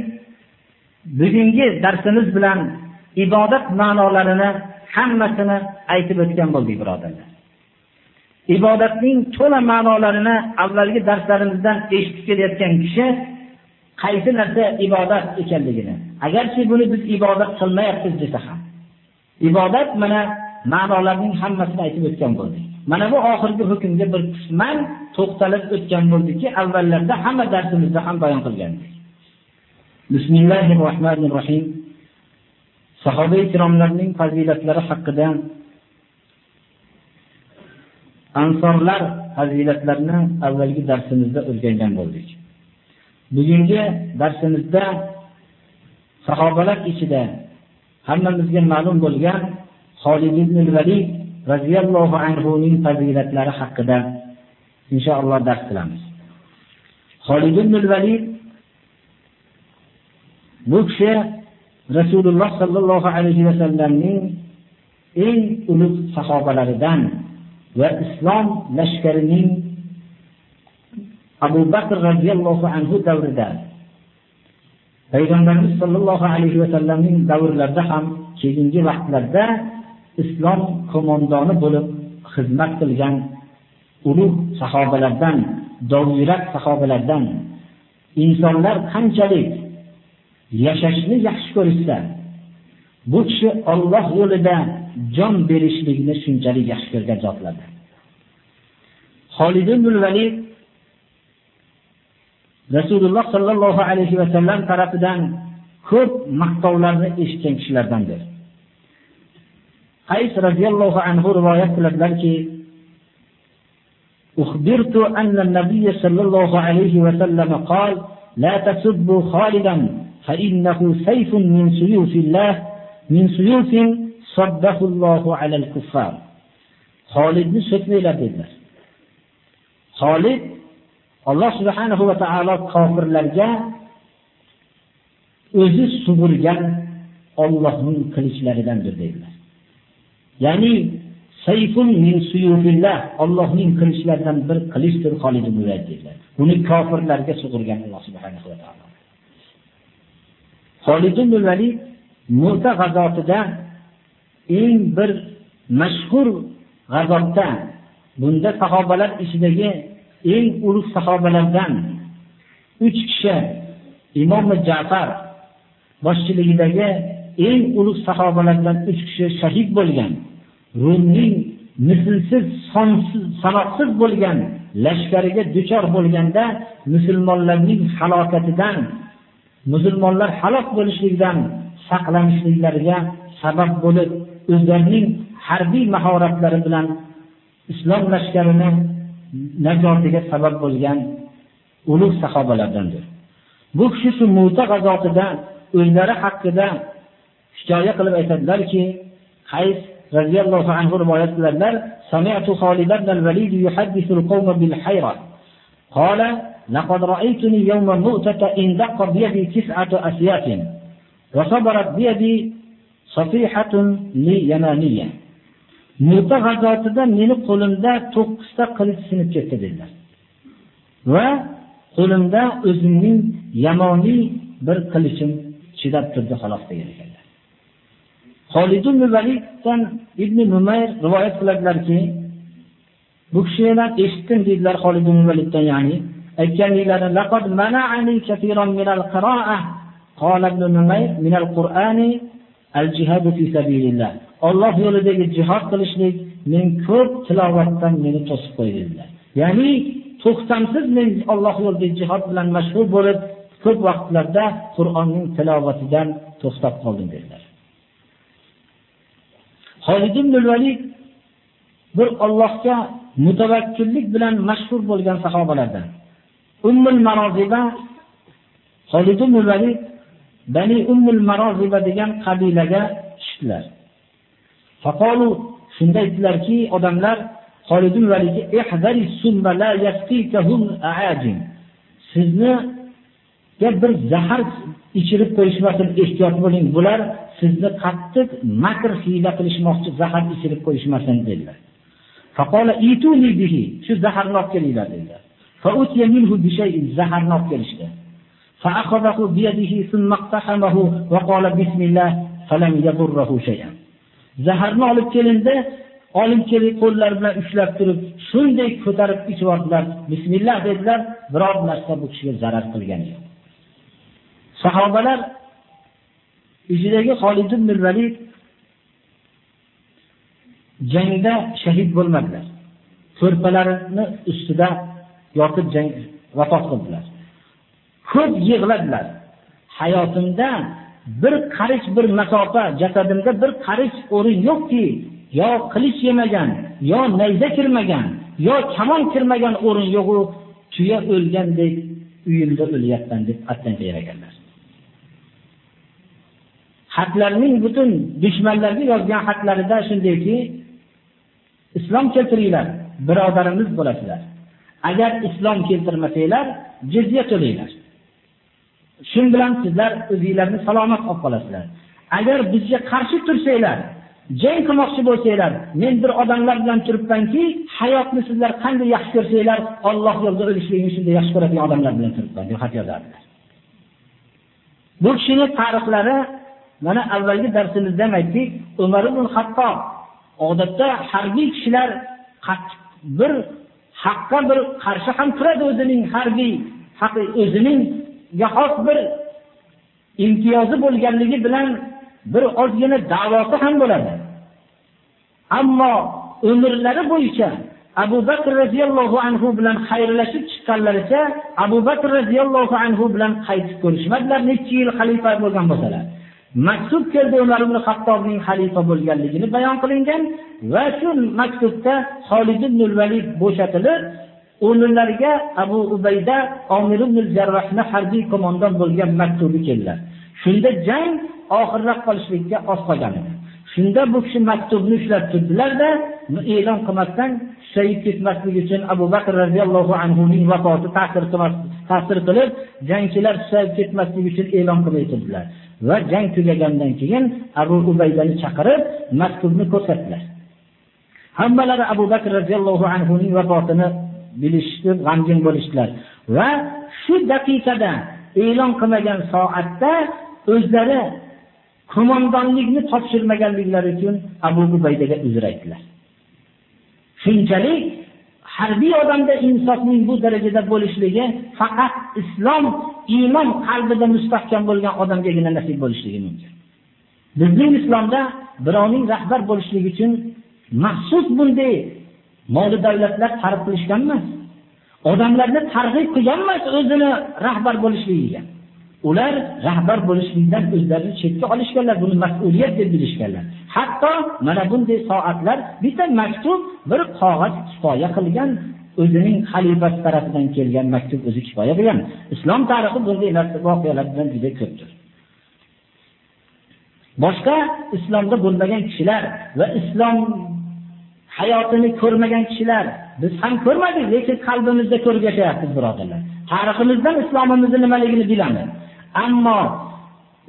bugungi darsimiz bilan ibodat ma'nolarini hammasini aytib o'tgan bo'ldik birodarlar. Ibodatning to'la ma'nolarini avvalgi darslarimizdan eshitib kelayotgan kishi qaysi narsa ibodat ekanligini. Agarchi buni biz ibodat qilmayapmiz desa ham ibodat mana ma'nolarning hammasini aytib o'tgan bo'ldik. Mana bu oxirgi hukmga bir qisman to'xtalib o'tgan bo'ldikki avvallarda hamma darsimizda ham bayon qilgandik. Bismillahi rohmanir rohim sahoba ikromlarning fazilatlari haqida Ansonlar fazilatlarini avvalgi darsimizda o'rgangan bo'ldik. Bugungi darsimizda sahobalar ichida hammamizga ma'lum bo'lgan Xolid ibn Valid radhiyallohu anhu ning fazilatlari haqida inshaalloh dars qilamiz. Xolid ibn Valid bu kishi Rasululloh sallallohu alayhi vasallamning eng ulug' sahobalaridan va islom lashkarining Abu Bakr radhiyallohu anhu davrida. Payg'ambarimiz sollallohu alayhi va sallamning davrlarida ham keyingi vaqtlarda islom qo'mondoni bo'lib xizmat qilgan ulug' sahobalardan, dovyurak sahobalardan insonlar qanchalik yashashni yaxshi ko'rishsa, bu kishi Alloh yo'lida jon berishlikni shunchalik yaxshi ko'rgan zotlardir. Xolid ibn Valid Rasululloh sallallohu alayhi va sallam tarafidan ko'p maqtovlarni eshitgan kishilardandir. Qays radhiyallohu anhu rivoyat qiladilarki, أخبرت أن النبي صلى الله عليه وسلم قال لا تسبوا خالدا فإنه سيف من سيوف الله من سيوف soddahullohu alal kuffar. Xolidni so'kmanglar dedilar. Xolid Alloh subhanahu va taolo kofirlarga o'zi sug'urgan Allohning qilichlaridandir dedilar. Ya'ni sayfun min suyufillah Allohning qilichlaridan bir qilichdir Xolid ibn dedilar. Buni kofirlarga sug'urgan Alloh subhanahu va taolo. Xolid ibn Valid Mu'ta g'azotida eng bir mashhur g'azobda bunda sahobalar ichidagi eng ulug' sahobalardan uch kishi Imom Ja'far boshchiligidagi eng ulug' sahobalardan uch kishi shahid bo'lgan. Rumning mislsiz, sonsiz, sanoqsiz bo'lgan lashkariga duchor bo'lganda musulmonlarning halokatidan, musulmonlar halok bo'lishligidan saqlanishliklariga sabab bo'lib, o'zlarining harbiy mahoratlari bilan islom lashkarini najotiga sabab bo'lgan ulug' sahobalardandir. Bu kishi shu Mu'ta g'azotida o'zlari haqida hikoya qilib aytadilarki, Qays radhiyallohu anhu rivoyat qiladilar, سمعت خالد بن الوليد يحدث القوم بالحيرة قال bil hayra." Qala: المؤتة ra'aytuni yawma بيدي تسعة أسيات وصبرت tis'atu wa sabarat safihatun li yamaniyya." Mu'ta g'azotida meni qo'limda 9 ta qilich sinib ketdi dedilar. Va qo'limda o'zimning yamoniy bir qilichim chidab turdi xolos degan ekanlar. Xolid ibn Validdan Ibn Numayr rivoyat qiladilarki, bu kishidan eshitdim dedilar Xolid ibn Validdan ya'ni aytganliklari laqad mana'ani katiran min al-qira'ah qala ibn Numayr min al-Qur'ani al-jihad fi sabilillah. Alloh yo'lidagi jihad qilishlik men ko'p tilovatdan meni to'sib qo'ydi dedilar. Ya'ni to'xtamsiz men Alloh yo'lidagi jihad bilan mashg'ul bo'lib, ko'p vaqtlarda Qur'onning tilovatidan to'xtab qoldim dedilar. Xolid ibn Valid bir Allohga mutavakkillik bilan mashhur bo'lgan sahobalardan. Ummul Maroziba Xolid ibn Valid Bani Ummul Maroziba degan qabilaga tushdilar. Faqalu shunda aytdilarki, odamlar Xolidun ibn Validga sunna summa la yasqikahum aajin. Sizni bir zahar ichirib qo'yishmasin, ehtiyot bo'ling. Bular sizni qattiq makr hiyla qilishmoqchi, zahar ichirib qo'yishmasin dedilar. Faqala ituni bihi. Shu zaharni olib kelinglar dedilar. Fa utiya minhu bi shay'in zaharni olib kelishdi. فأخذه بيده ثم اقتحمه وقال بسم va qala bismillah شيئا yadurruhu shay'an. Zaharni olib kelindi, olib kelib qo'llar bilan ushlab turib, shunday ko'tarib ichvordilar. Bismillah dedilar, biror narsa bu kishiga zarar qilgani yo'q. Sahobalar ichidagi Xolid ibn Valid jangda shahid bo'lmadilar. Ko'rpalarini ustida yotib jang vafot qildilar. Ko'p yig'ladilar. Hayotimda bir qarich bir masofa jasadimda bir qarich o'rin yo'qki, yo qilich yemagan, yo nayza kirmagan, yo kamon kirmagan o'rin yo'q u tuya o'lgandek uyimda o'lyapman deb qatdan ekanlar xatlarning butun dushmanlarga yozgan xatlarida shundayki islom keltiringlar birodarimiz bo'lasizlar agar islom keltirmasanglar jizya to'laysiz. Shu bilan sizlar o'zingizlarni salomat olib qolasizlar agar bizga qarshi tursanglar jang qilmoqchi bo'lsanglar men bir odamlar bilan turibmanki hayotni sizlar qanday yaxshi ko'rsanglar Alloh yo'lida o'lishlikni shunday yaxshi ko'radigan odamlar bilan turibman deb xat yozadilar. bu kishini tarixlari mana avvalgi darsimizda ham aytdik umar ibn Xattob odatda harbiy kishilar bir haqqa bir qarshi ham turadi o'zining harbiy o'zining xos bir imtiyozi bo'lganligi bilan bir ozgina da'vosi ham bo'ladi. Ammo umrlari bo'yicha abu bakr roziyallohu anhu bilan xayrlashib chiqqanlaricha abu bakr roziyallohu anhu bilan qaytib ko'rishmadilar necha yil xalifa bo'lgan bo'lsalar. Maktub keldi umar ibn hattobning xalifa bo'lganligini bayon qilingan va shu maktubda Xolid ibn Valid bo'shatilib o'rnlariga Abu Ubayda Omir ibn Jarrohni harbiy qo'mondon bo'lgan maktubi keldi Shunda jang oxirroq qolishlikka oz qolgan edi. Shunda bu kishi maktubni ushlab turdilarda, e'lon qilmasdan shahid ketmasligi uchun Abu Bakr radhiyallohu anhu ning vafoti ta'sir ta'sir qilib, jangchilar shahid ketmasligi uchun e'lon qilib turdilar. Va jang tugagandan keyin Abu Ubaydani chaqirib, maktubni ko'rsatdilar. Hammalari Abu Bakr radhiyallohu anhu ning vafotini bilishdi, g'amgin bo'lishdilar. Va shu daqiqada e'lon qilmagan soatda o'zlari qo'mondonlikni topshirmaganliklari uchun Abu Ubaydaga uzr aytdilar. Shunchalik harbiy odamda insofning bu darajada bo'lishligi faqat islom iymon qalbida mustahkam bo'lgan odamgagina nasib bo'lishligi mumkin. Bizning islomda birovning rahbar bo'lishligi uchun maxsus bunday moli davlatlar targ'ib qilishgan emas. Odamlarni targ'ib qilgan emas o'zini rahbar bo'lishligiga. Ular rahbar bo'lishlikdan o'zlarini chetga olishganlar, buni mas'uliyat deb bilishganlar. Hatto mana bunday soatlar bitta maktub bir qog'oz kifoya qilgan o'zining xalifasi tarafidan kelgan maktub o'zi kifoya qilgan. Islom tarixi bunday narsa voqealar bilan juda ko'pdir. Boshqa islomda bo'lmagan kishilar va islom hayotini ko'rmagan kishilar biz ham ko'rmadik, lekin qalbimizda ko'rib yashayapmiz, birodarlar. Tariximizdan islomimizni nimaligini bilamiz. Ammo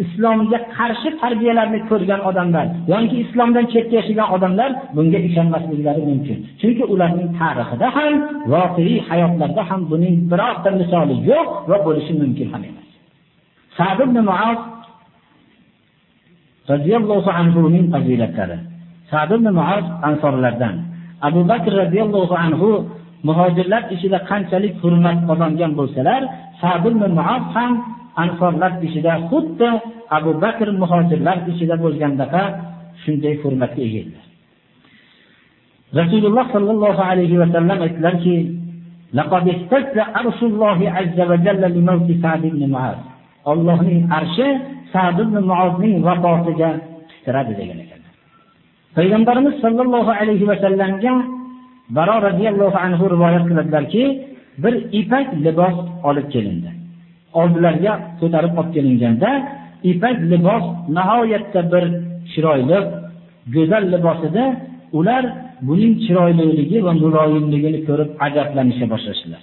islomga qarshi tarbiyalarni ko'rgan odamlar yoki islomdan chetda yashagan odamlar bunga ishonmasliklari mumkin. Chunki ularning tarixida ham, voqei hayotlarda ham buning birorta misoli yo'q va bo'lishi mumkin ham emas. Sa'd ibn muaz radhiyallohu anhu ning fazilatlari. Sa'd ibn Muaz ansorlardan. Abu Bakr radhiyallohu anhu muhojirlar ichida qanchalik hurmat qozongan bo'lsalar, Sa'd ibn Muaz ham ansorlar ichida xuddi Abu Bakr muhojirlar ichida bo'lgandaqa shunday hurmatga ega edilar. Rasululloh sallallohu alayhi va sallam aytdilarki, "Laqad istazza arshullohi azza va jalla li mawti Sa'd ibn Mu'az." Allohning arshi Sa'd ibn Mu'azning vafotiga titradi degan ekan. Payg'ambarimiz sollallohu alayhi va sallamga Baro radhiyallohu anhu rivoyat qiladilarki, bir ipak libos olib kelindi. oldilariga ko'tarib olib kelinganda ipak libos nihoyatda bir chiroyli go'zal libos edi. Ular buning chiroyliligi va muloyimligini ko'rib ajablanisha boshlashdilar.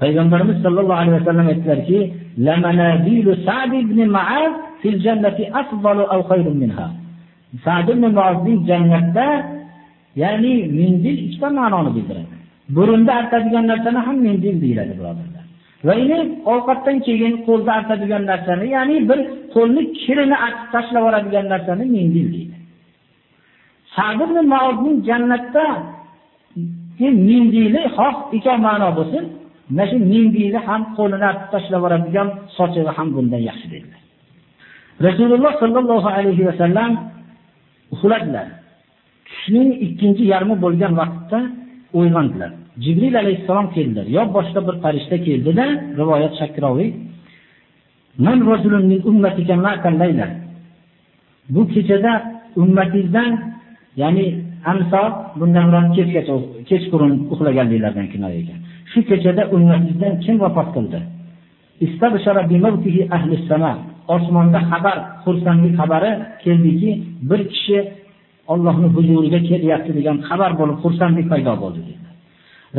Payg'ambarimiz sollallohu alayhi vasallam aytdilarki sa'd ibn jannatda ya'ni mendil ikkita ma'noni bildiradi burunda artadigan narsani ham mendil deyiladi birodarlar Va ini ovqatdan keyin qo'lda artadigan narsani, ya'ni bir qo'lni kirini artib tashlab yuboradigan narsani mendil deydi. Sa'd ibn jannatda jannatda mendili xoh ikki ma'no bo'lsin, mana shu mendili ham qo'lini artib tashlab yuboradigan sochiga ham bundan yaxshi dedilar. Rasululloh sallallohu alayhi va sallam uxladilar. Tushning ikkinchi yarmi bo'lgan vaqtda uyg'ondilar. Jibril alayhissalom keldilar. Yo boshqa bir farishta keldida, rivoyat Shakroviy Man rasulun min ummatika ma. Bu kechada ummatingizdan, ya'ni amso bundan biron kechgacha kechqurun uxlaganliklardan kinoya ekan shu kechada ummatingizdan kim vafot qildi osmonda xabar xursandlik xabari keldiki bir kishi Allohning huzuriga kelyapti degan xabar bo'lib xursandlik paydo bo'ldi dedi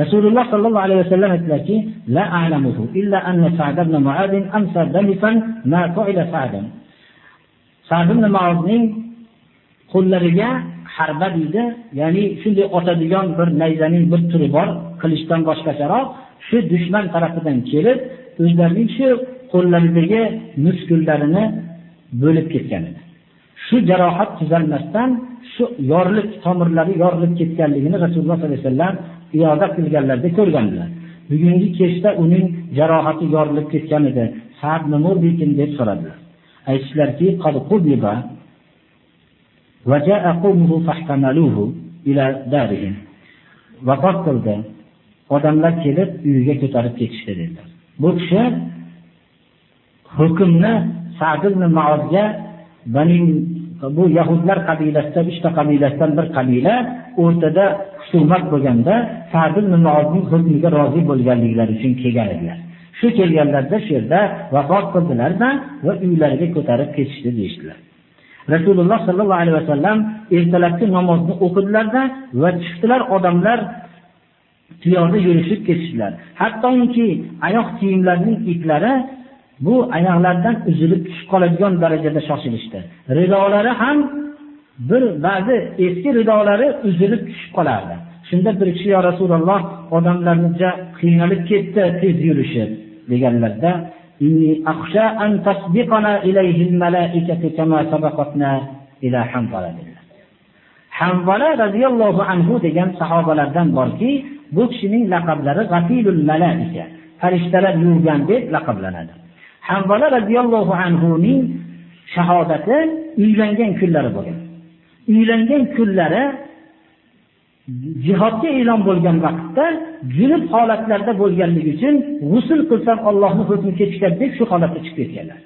rasululloh sallallohu alayhi vasallam aytdilarki la a'lamuhu illa anna sa'd ibn mu'adh amsa damifan ma qila Sa'd. sa'd ibn mu'adhning qo'llariga harba deydi ya'ni shunday otadigan bir nayzaning bir turi bor qilichdan boshqacharoq shu dushman tarafidan kelib o'zlarining shu qo'llaridagi muskullarini bo'lib ketgan edi. Shu jarohat tuzalmasdan shu yorilib tomirlari yorilib ketganligini rasululloh sollallohu alayhi vasallam iyoda qilganlarida ko'rganlar. bugungi kechda uning jarohati yorilib ketgan edi. Sad nima bo'ldikin deb so'radilar. Aytishlarki vafot qildi. Odamlar kelib uyiga ko'tarib ketishdi dedilar. Bu kishi hukmni sad ibn maozga bu yahudlar qabilasidan uchta qabilasidan bir qabila o'rtada husumat bo'lganda sad ibn maozning hukmiga rozi bo'lganliklari uchun kelgan edilar. Shu kelganlarda shu yerda vafot qildilarda va uylariga ko'tarib ketishdi deyishdilar. Rasululloh sallallohu alayhi vasallam ertalabki namozni o'qidilarda va chiqdilar odamlar piyoda yurishib ketishdilar. Hattoki oyoq kiyimlarining iplari bu oyoqlardan uzilib tushib qoladigan darajada shoshilishdi. Ridolari ham bir ba'zi eski ridolari uzilib tushib qolardi. Shunda bir kishi yo rasululloh odamlarni qiynalib ketdi tez yurishib deganlarda hanvala roziyallohu anhu degan sahobalardan borki bu kishining laqablari g'afilul malaika. Farishtalar yuvgan deb laqablanadi. Hanvala roziyallohu anhuning shahodati uylangan kunlari bo'lgan uylangan kunlari jihodga e'lon bo'lgan vaqtda junub holatlarda bo'lganligi uchun g'usl qilsam Allohning hukmi ketishadi deb shu holatda chiqib ketganlar.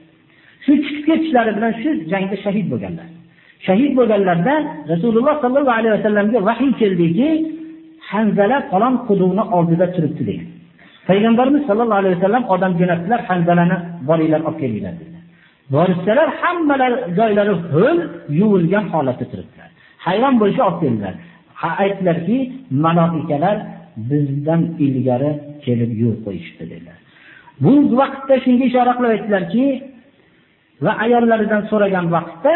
Shu chiqib ketishlari bilan shu jangda shahid bo'lganlar. Shahid bo'lganlarda Rasululloh sollallohu alayhi vasallamga vahiy keldiki, Hanzala falon quduqni oldida turibdi degan. Payg'ambarimiz sollallohu alayhi vasallam odam jo'natdilar, Hanzalani boringlar olib kelinglar dedi. Borishsalar hammalar joylari ho'l, yuvilgan holatda turibdilar. Hayron bo'lishi olib keldilar. aytdilarki maloikalar bizdan ilgari kelib yo'l qo'yishdi dedilar bu vaqtda shunga ishora qilib aytdilarki va ayollaridan so'ragan vaqtda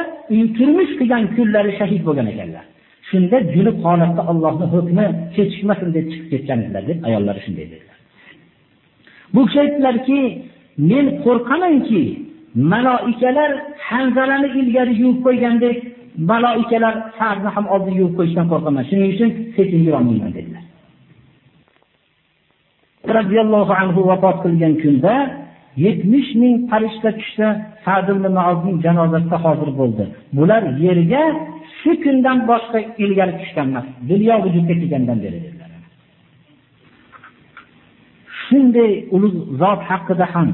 turmush qilgan kunlari shahid bo'lgan ekanlar shunda junub holatda Allohning hukmi kechikmasin deb chiqib ketgan edilar deb ayollari shunday dedilar bu kishi aytdilarki men qo'rqamanki maloikalar hanzalani ilgari yuvib qo'ygandek maloikalar Sa'dni ham oldin yuvib qo'yishdan qo'rqaman. Shuning uchun sekin yurolmayman dedilar. Radiyallohu anhu vafot qilgan kunda 70 ming farishta tushsa Sa'd ibn Mu'ozning janozasida hozir bo'ldi. Bular yerga shu kundan boshqa ilgari tushgan emas. Dunyo vujudga kelgandan beri. Shunday ulug' zot haqida ham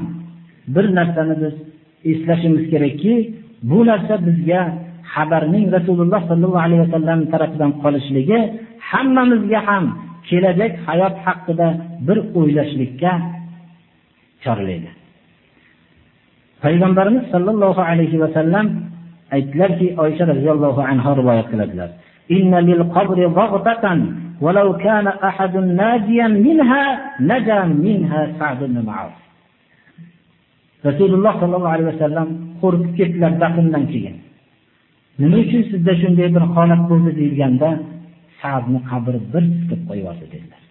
bir narsani biz eslashimiz kerakki, bu narsa bizga xabarning rasululloh sollallohu alayhi vasallam tarafidan qolishligi hammamizga ham kelajak hayot haqida bir o'ylashlikka chorlaydi. Payg'ambarimiz sollallohu alayhi vasallam aytdilarki oysha roziyallohu anhu rivoyat qiladilar. إن للقبر ضغطة ولو كان أحد ناجيا منها نجا منها سعد بن معاذ rasululloh sollallohu alayhi vasallam qo'rqib ketdilar dafndan keyin nima uchun sizda shunday bir holat bo'ldi deyilganda sadni qabri bir siqib qo'yyapti dedilar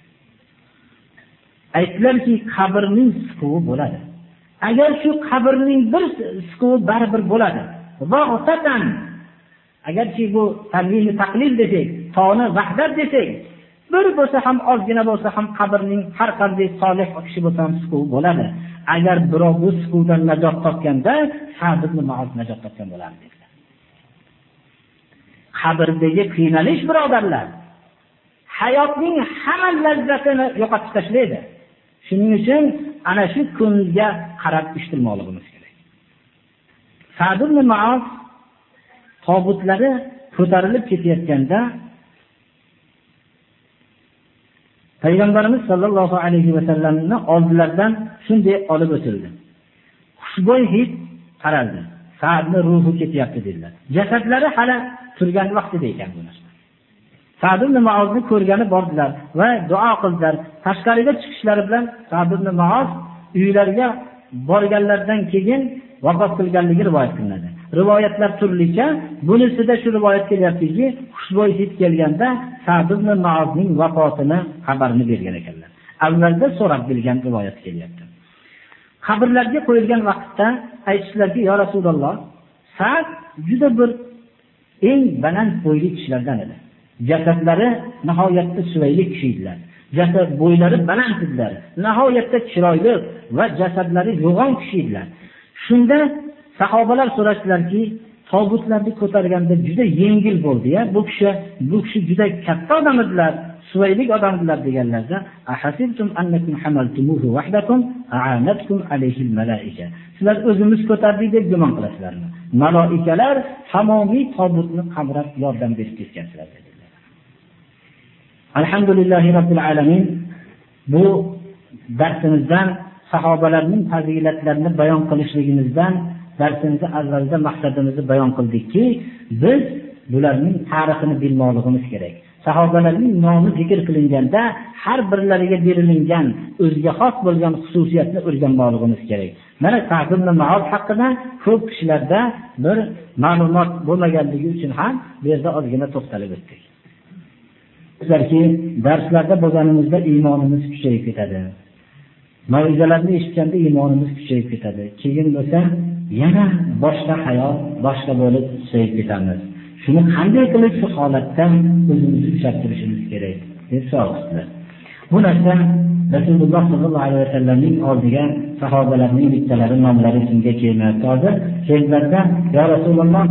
aytdilarki qabrning siquvi bo'ladi agar shu qabrning bir siquvi baribir bo'ladi agarchi bu tanvini taqlil desak toni vahdat desak bir bo'lsa ham ozgina bo'lsa ham qabrning har qanday solih kishi bo'lsa ham siquvi bo'ladi. Agar birov bu siquvdan najot topganda najot topgan bo'lardi qabrdagi qiynalish birodarlar hayotning hamma lazzatini yo'qotib tashlaydi. Shuning uchun ana shu kunga qarab ish qilmoqligimiz kerak. Sad maoz tobutlari ko'tarilib ketayotganda payg'ambarimiz sollallohu alayhi vasallamni oldilaridan shunday olib o'tildi. Xushbo'y hid qaraldi. Sadni ruhi ketyapti dedilar. Jasadlari hali turgan vaqtida ekan bu narsa. Sad ibn maozni ko'rgani bordilar va duo qildilar. Tashqariga chiqishlari bilan sad ibn maoz uylariga borganlaridan keyin vafot qilganligi rivoyat qilinadi. Rivoyatlar turlicha bunisida shu rivoyat kelyaptiki xushbo'y hid kelganda sad maozning vafotini xabarini bergan ekanlar. Avvalda so'rab bilgan rivoyat kelyapti. Qabrlarga qo'yilgan vaqtda aytishdilarki yo rasululloh sad juda bir eng baland bo'yli kishilardan edi. Jasadlari nihoyatda suvayli kishi edilar jasad bo'ylari baland edilar. Nihoyatda chiroyli va jasadlari yo'g'on kishi edilar shunda sahobalar so'rashdilarki tobutlarni ko'targanda juda yengil bo'ldi-ya bu kishi bu kishi juda katta odam edilar suvaylik odamdilar deganlarda sizlar o'zimiz ko'tardik deb gumon qilasizlarmi? Maloikalar tamomiy tobutni qamrab yordam berib ketgansizlar dedilar. Alhamdulillahi robbil alamin bu darsimizdan sahobalarning fazilatlarini bayon qilishligimizdan darsimizni avvalda maqsadimizni bayon qildikki biz bularning tarixini bilmoqligimiz kerak. Sahobalarning nomi zikr qilinganda har birlariga berilingan o'ziga xos bo'lgan xususiyatni o'rganmoqligimiz kerak. Mana maoz haqida ko'p kishilarda bir ma'lumot bo'lmaganligi uchun ham bu yerda ozgina to'xtalib o'tdik. Bizlarki darslarda bo'lganimizda iymonimiz kuchayib ketadi. Maizalarni eshitganda iymonimiz kuchayib ketadi. Keyin bo'lsa yana boshqa hayot boshqa bo'lib susayib ketamiz. Shuni qanday qilib shu holatdan o'zimizni ushlab turishimiz kerak? Deb savol qildilar bu narsa rasululloh sollallohu alayhi vasallamning oldiga sahobalarning bittalari nomlari esimga kelmayapti. Hozir keldilarda yo rasululloh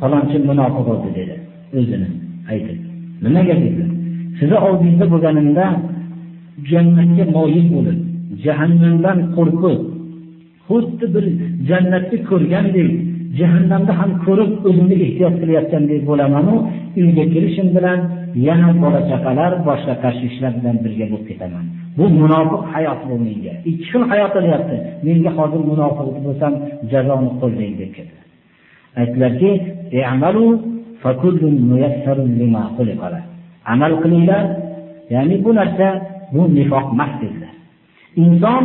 falonchi munofiq bo'ldi dedi. O'zini aytib nimaga? dedilar sizni oldingizda bo'lganimda jannatga moyil bo'lib jahannamdan qo'rqib xuddi bir jannatni ko'rgandek jahannamni ham ko'rib o'zimni ehtiyot qilayotgandek bo'lamanu uyga kirishim bilan yana bola chaqalar boshqa tashvishlar bilan birga bo'lib ketaman. Bu munofiq hayot bu menga. Ikki xil hayot qilyapti menga hozir munofiq bo'lsam jazoni qo'llang deb ketdi aytdilarki amal qilinglar ya'ni bu narsa bu nifoq emas dedilar. Inson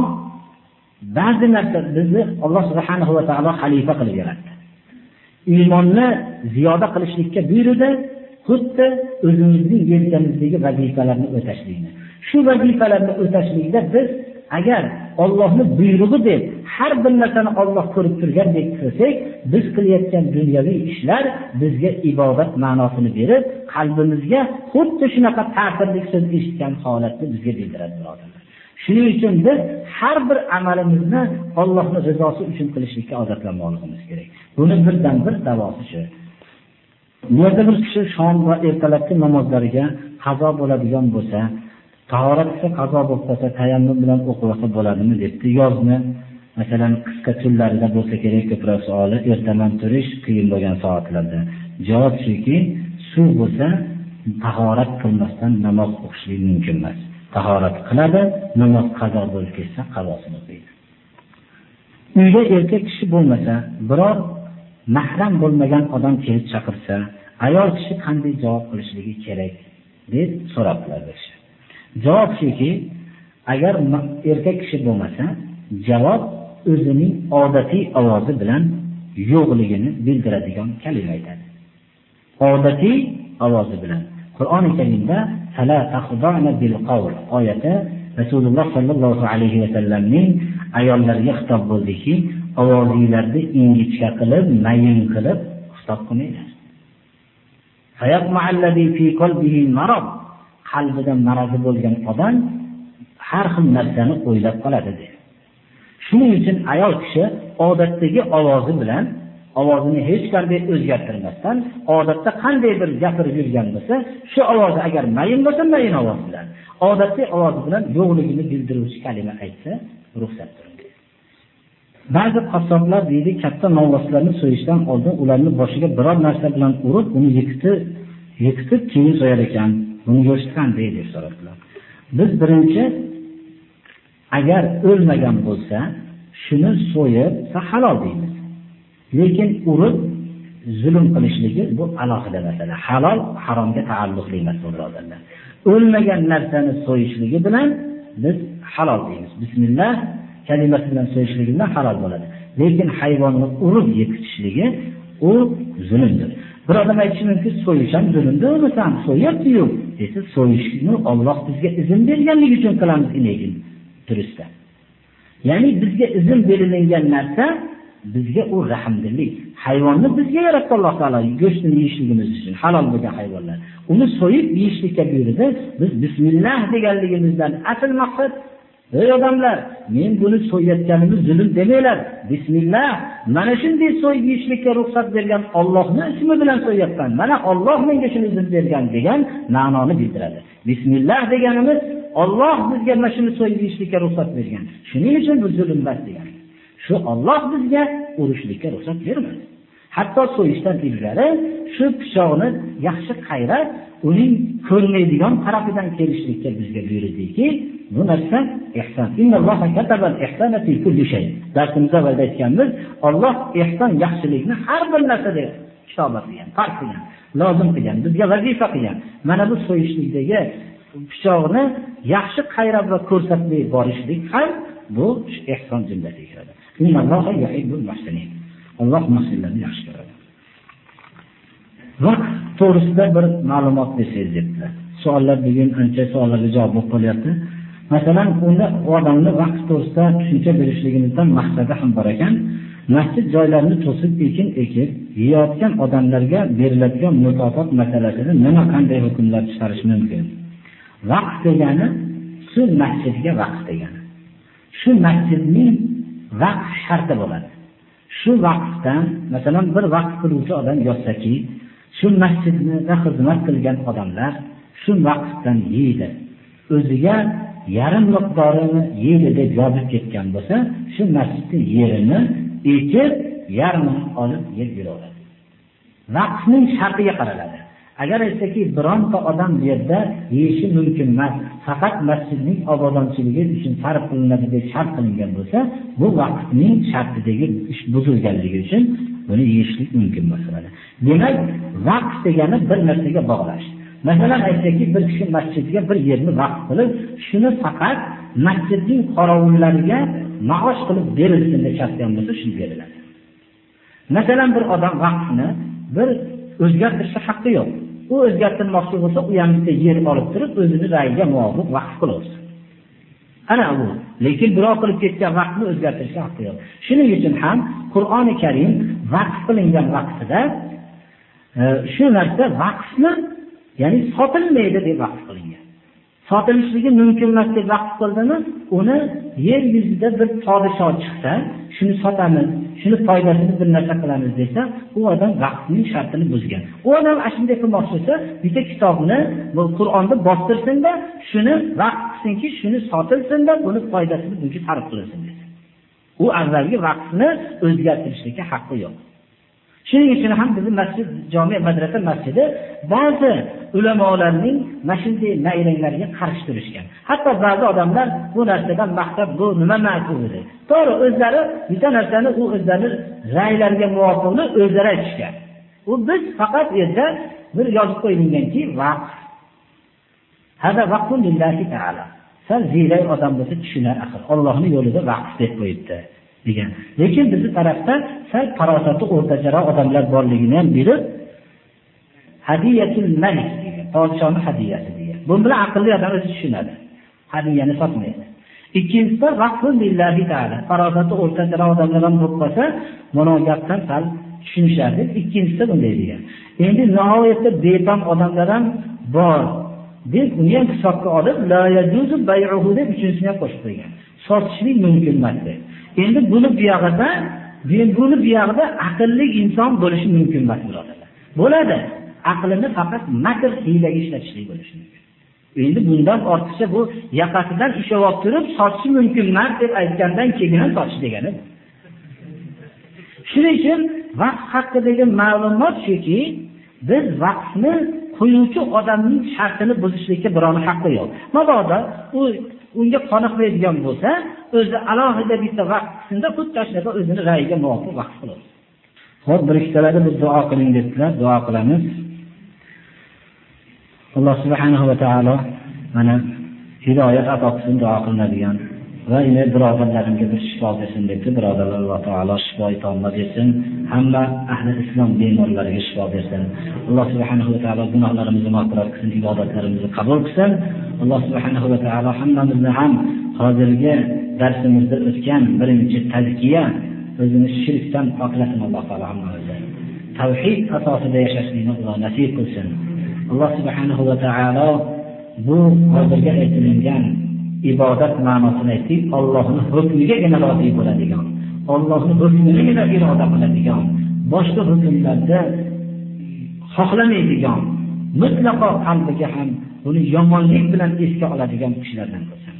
ba'zi narsa bizni alloh subhanahu va taolo xalifa qilib yaratdi iymonni ziyoda qilishlikka buyurdi xuddi o'zimizning yelkamizdagi vazifalarni o'tashlikni shu vazifalarni o'tashlikda biz agar Allohning buyrug'i deb har bir narsani Alloh ko'rib turgandek qilsak biz qilayotgan dunyoviy ishlar bizga ibodat ma'nosini berib qalbimizga xuddi shunaqa ta'sirli so'z eshitgan holatni bizga bildiradi birodar. Shuning uchun biz har bir amalimizni Allohning rizosi uchun qilishlikka odatlanmoqligimiz kerak. Buni birdan bir davosi shu. Bu yerda bir kishi shom va ertalabki namozlariga qazo bo'ladigan bo'lsa tahorat qazo bo'lib qolsa tayammum bilan o'qilsa bo'ladimi debdi. Yozni masalan qisqa tunlarida bo'lsa kerak ko'proq savoli ertaman turish qiyin bo'lgan soatlarda. Javob shuki suv bo'lsa tahorat qilmasdan namoz o'qishlik mumkin emas. Tahorat qiladi namoz qazo bo'lib ketsa qazosini o'qiydi uyda erkak kishi bo'lmasa biror mahram bo'lmagan odam kelib chaqirsa ayol kishi qanday javob qilishligi kerak deb so'rabdilar javob shuki agar erkak kishi bo'lmasa javob o'zining odatiy ovozi bilan yo'qligini bildiradigan kalima aytadi. Odatiy ovozi bilan. Qur'oni karimda oyati rasululloh sollallohu alayhi vasallamning ayollarga xitob bo'ldiki ovozinglarni ingichka qilib mayin qilib xitob qilmanglar. Qalbida marozi bo'lgan odam har xil narsani o'ylab qoladi shuning uchun ayol kishi odatdagi ovozi bilan ovozini hech qanday o'zgartirmasdan odatda qanday bir gapirib yurgan bo'lsa shu ovozi agar mayin bo'lsa mayin ovoz bilan. Odatdagi ovozi bilan yo'qligini bildiruvchi kalima aytsa ruxsatdir ba'zi qassoblar deydi katta novvoslarni so'yishdan oldin ularni boshiga biror narsa bilan urib uni yiqitib yiqitib keyin so'yar ekan. Buni go'shti qanday deb so'radilar. Biz birinchi agar o'lmagan bo'lsa shuni so'yib halol deymiz lekin urib zulm qilishligi bu alohida masala. Halol haromga taalluqli emas birodarlar o'lmagan narsani so'yishligi bilan biz halol deymiz. Bismillah kalimasi bilan so'yishligi bilan halol bo'ladi. Lekin hayvonni urib yetishligi u zulmdir. Bir odam aytishi mumkin so'yish ham zulmdir unisi ham so'yyaptiyu desa so'yishni olloh bizga izn berganligi uchun qilamiz lekin durustda. Ya'ni bizga izn berilingan narsa bizga u rahmdillik. Hayvonni bizga yaratdi alloh taolo. Go'shtini yeyishligimiz uchun halol bo'lgan hayvonlar. Uni so'yib yeyishlikka buyurdi. Biz bismillah deganligimizdan asl maqsad ey odamlar men buni so'yayotganimni zulm demanglar. Bismillah mana shunday so'yib yeyishlikka ruxsat bergan ollohni ismi bilan so'yayotgan. mana olloh menga shuni izn bergan degan ma'noni bildiradi. Bismillah deganimiz olloh bizga mana shuni so'yib yeyishlikka ruxsat bergan. Shuning uchun bu zulm emas degani shu Alloh bizga urushlikka ruxsat bermadi. Hatto so'yishdan ilgari shu pichoqni yaxshi qayrab uning ko'rmaydigan tarafidan kelishlikka bizga buyurdiki bu narsa shay. darsimiz avvalda aytganmiz Alloh ihson yaxshilikni har bir narsada kitobat qilgan farq qilgan lozim qilgan bizga vazifa qilgan. Mana bu so'yishlikdagi pichoqni yaxshi qayrab va ko'rsatmay borishlik ham bu ihson jumlasiga kiradi. Alloh muhsinlarni yaxshi ko'radi. Vaqt to'g'risida bir ma'lumot bersangiz debdi. savollar bugun ancha savollarga javob bo'lib qolyapti. Masalan unda odamni vaqt to'g'risida tushuncha berishligimizdan maqsadi ham bor ekan. Masjid joylarini to'sib ekin ekib yeyotgan odamlarga beriladigan mukofot masalasida nima qanday hukmlar chiqarish mumkin? Vaqt degani shu masjidga vaqt degani. Shu masjidning vaqt sharti bo'ladi. Shu vaqtdan masalan bir vaqt qiluvchi odam yozsaki shu masjidda xizmat qilgan odamlar shu vaqtdan yeydi. O'ziga yarim miqdorini yeydi deb yozib ketgan bo'lsa shu masjidni yerini ekib yarmini olib yeb yuraveradi. Vaqtning shartiga qaraladi. Agar aytsaki bironta odam bu yerda yeyishi mumkin emas faqat masjidning obodonchiligi uchun sarf qilinadi deb shart qilingan bo'lsa bu vaqtning shartidagi ish buzilganligi uchun buni yeyishlik mumkin bo'ladi demak vaqt degani bir narsaga bog'lash. Masalan aytsaki bir kishi masjidga bir yerni vaqt qilib shuni faqat masjidning qorovullariga maosh qilib berilsin deb shartgan bo'lsa shuni beriladi masalan bir odam vaqtni bir o'zgartirishni haqqi yo'q. U o'zgartirmoqchi bo'lsa u ham bitta yer olib turib o'zini rayiga muvofiq vaqf qilaversin ana bu. Lekin birov qilib ketgan vaqtni o'zgartirishga haqqi yo'q. Shuning uchun ham qur'oni karim vaqf qilingan vaqtida e, shu narsa vaqfni ya'ni sotilmaydi deb vaqf qilingan. Sotilishligi mumkin emas deb vaqf qildimi? Uni yer yuzida bir podsho chiqsa shuni sotamiz. Shuni foydasini bir narsa qilamiz desa u odam vaqtning shartini buzgan. U odam ana shunday qilmoqchi bo'lsa bitta kitobni bu qur'onni bostirsinda shuni vaqt qilsinki shuni sotilsinda buni foydasini bunga sarf qilsin u avvalgi vaqtni o'zgartirishlikka haqqi yo'q. Shuning uchun ham bizni masjid jome madrasa masjidi ba'zi ulamolarning mana shunday nayranglarga qarshi turishgan. Hatto ba'zi odamlar bu narsadan maqtab bu nima ma'qul dedi to'g'ri o'zlari bitta narsani u o'zlarini raylariga muvofiqni o'zlari aytishgan. U biz faqat u yerda bir yozib qo'yilganki sal ziyrak odam bo'lsa tushunar axir. Ollohni yo'lida vaqf deb qo'yibdi. Degan. Lekin bizni tarafda sal farosati o'rtacharoq odamlar borligini ham bilib hadiyatul malik podshoni hadiyasi degan. Bu bilan aqlli odam o'zi tushunadi. Hadiyani sotmaydi. Ikkinchisida farosati o'rtacharoq odamlar ham bo'lib qolsa mana gapdan sal tushunishadi. Ikkinchisi bunday degan. Endi nihoyatda betam odamlar ham bor deb uni ham hisobga olib deb uchinchisini ham qo'shib qo'ygan. Sotishlik mumkin emas deb. Endi buni buyog'ida buni buyog'ida aqlli inson bo'lishi mumkin emas birodarlar. Bo'ladi. Aqlini faqat makr hiylaga ishlatishlik bo'lishi mumkin. Endi bundan ortiqcha bu yaqasidan ushlab olib turib sotishi mumkin emas deb aytgandan keyin ham sotish degani shuning uchun vaqt haqidagi ma'lumot shuki biz vaqtni qo'yuvchi odamning shartini buzishlikka birovni haqqi yo'q. Mabodo u unga qoniqmaydigan bo'lsa o'zi alohida bitta vaqtida xuddi shunaqa o'zini rayiga muvofiq vaqt qiladi. Ho'p bir ikkitalarda biz duo qiling dedilar duo qilamiz. Alloh subhanahu va taolo mana hidoyat ato qilsin duo qilinadigan va yana birodarlarimga bir shifo bersin debdi. Birodarlar alloh taolo shifo tomla bersin. Hamma ahli islom bemorlariga shifo bersin. Alloh subhanahu va taolo gunohlarimizni mag'firat qilsin ibodatlarimizni qabul qilsin. Alloh subhanahu va taolo hammamizni ham hozirgi darsimizda o'tgan birinchi tazkiya o'zini shirkdan poklasin alloh taolo hammamizni tavhid asosida yashashlikni alloh nasib qilsin. Alloh subhanahu va taolo bu hozirga aytilingan ibodat ma'nosini aytdik ollohni hukmigagina rozi bo'ladigan ollohni hukminigina iroda qiladigan boshqa hukmlarda xohlamaydigan mutlaqo qalbiga ham buni yomonlik bilan esga oladigan kishilardan bo'lsin.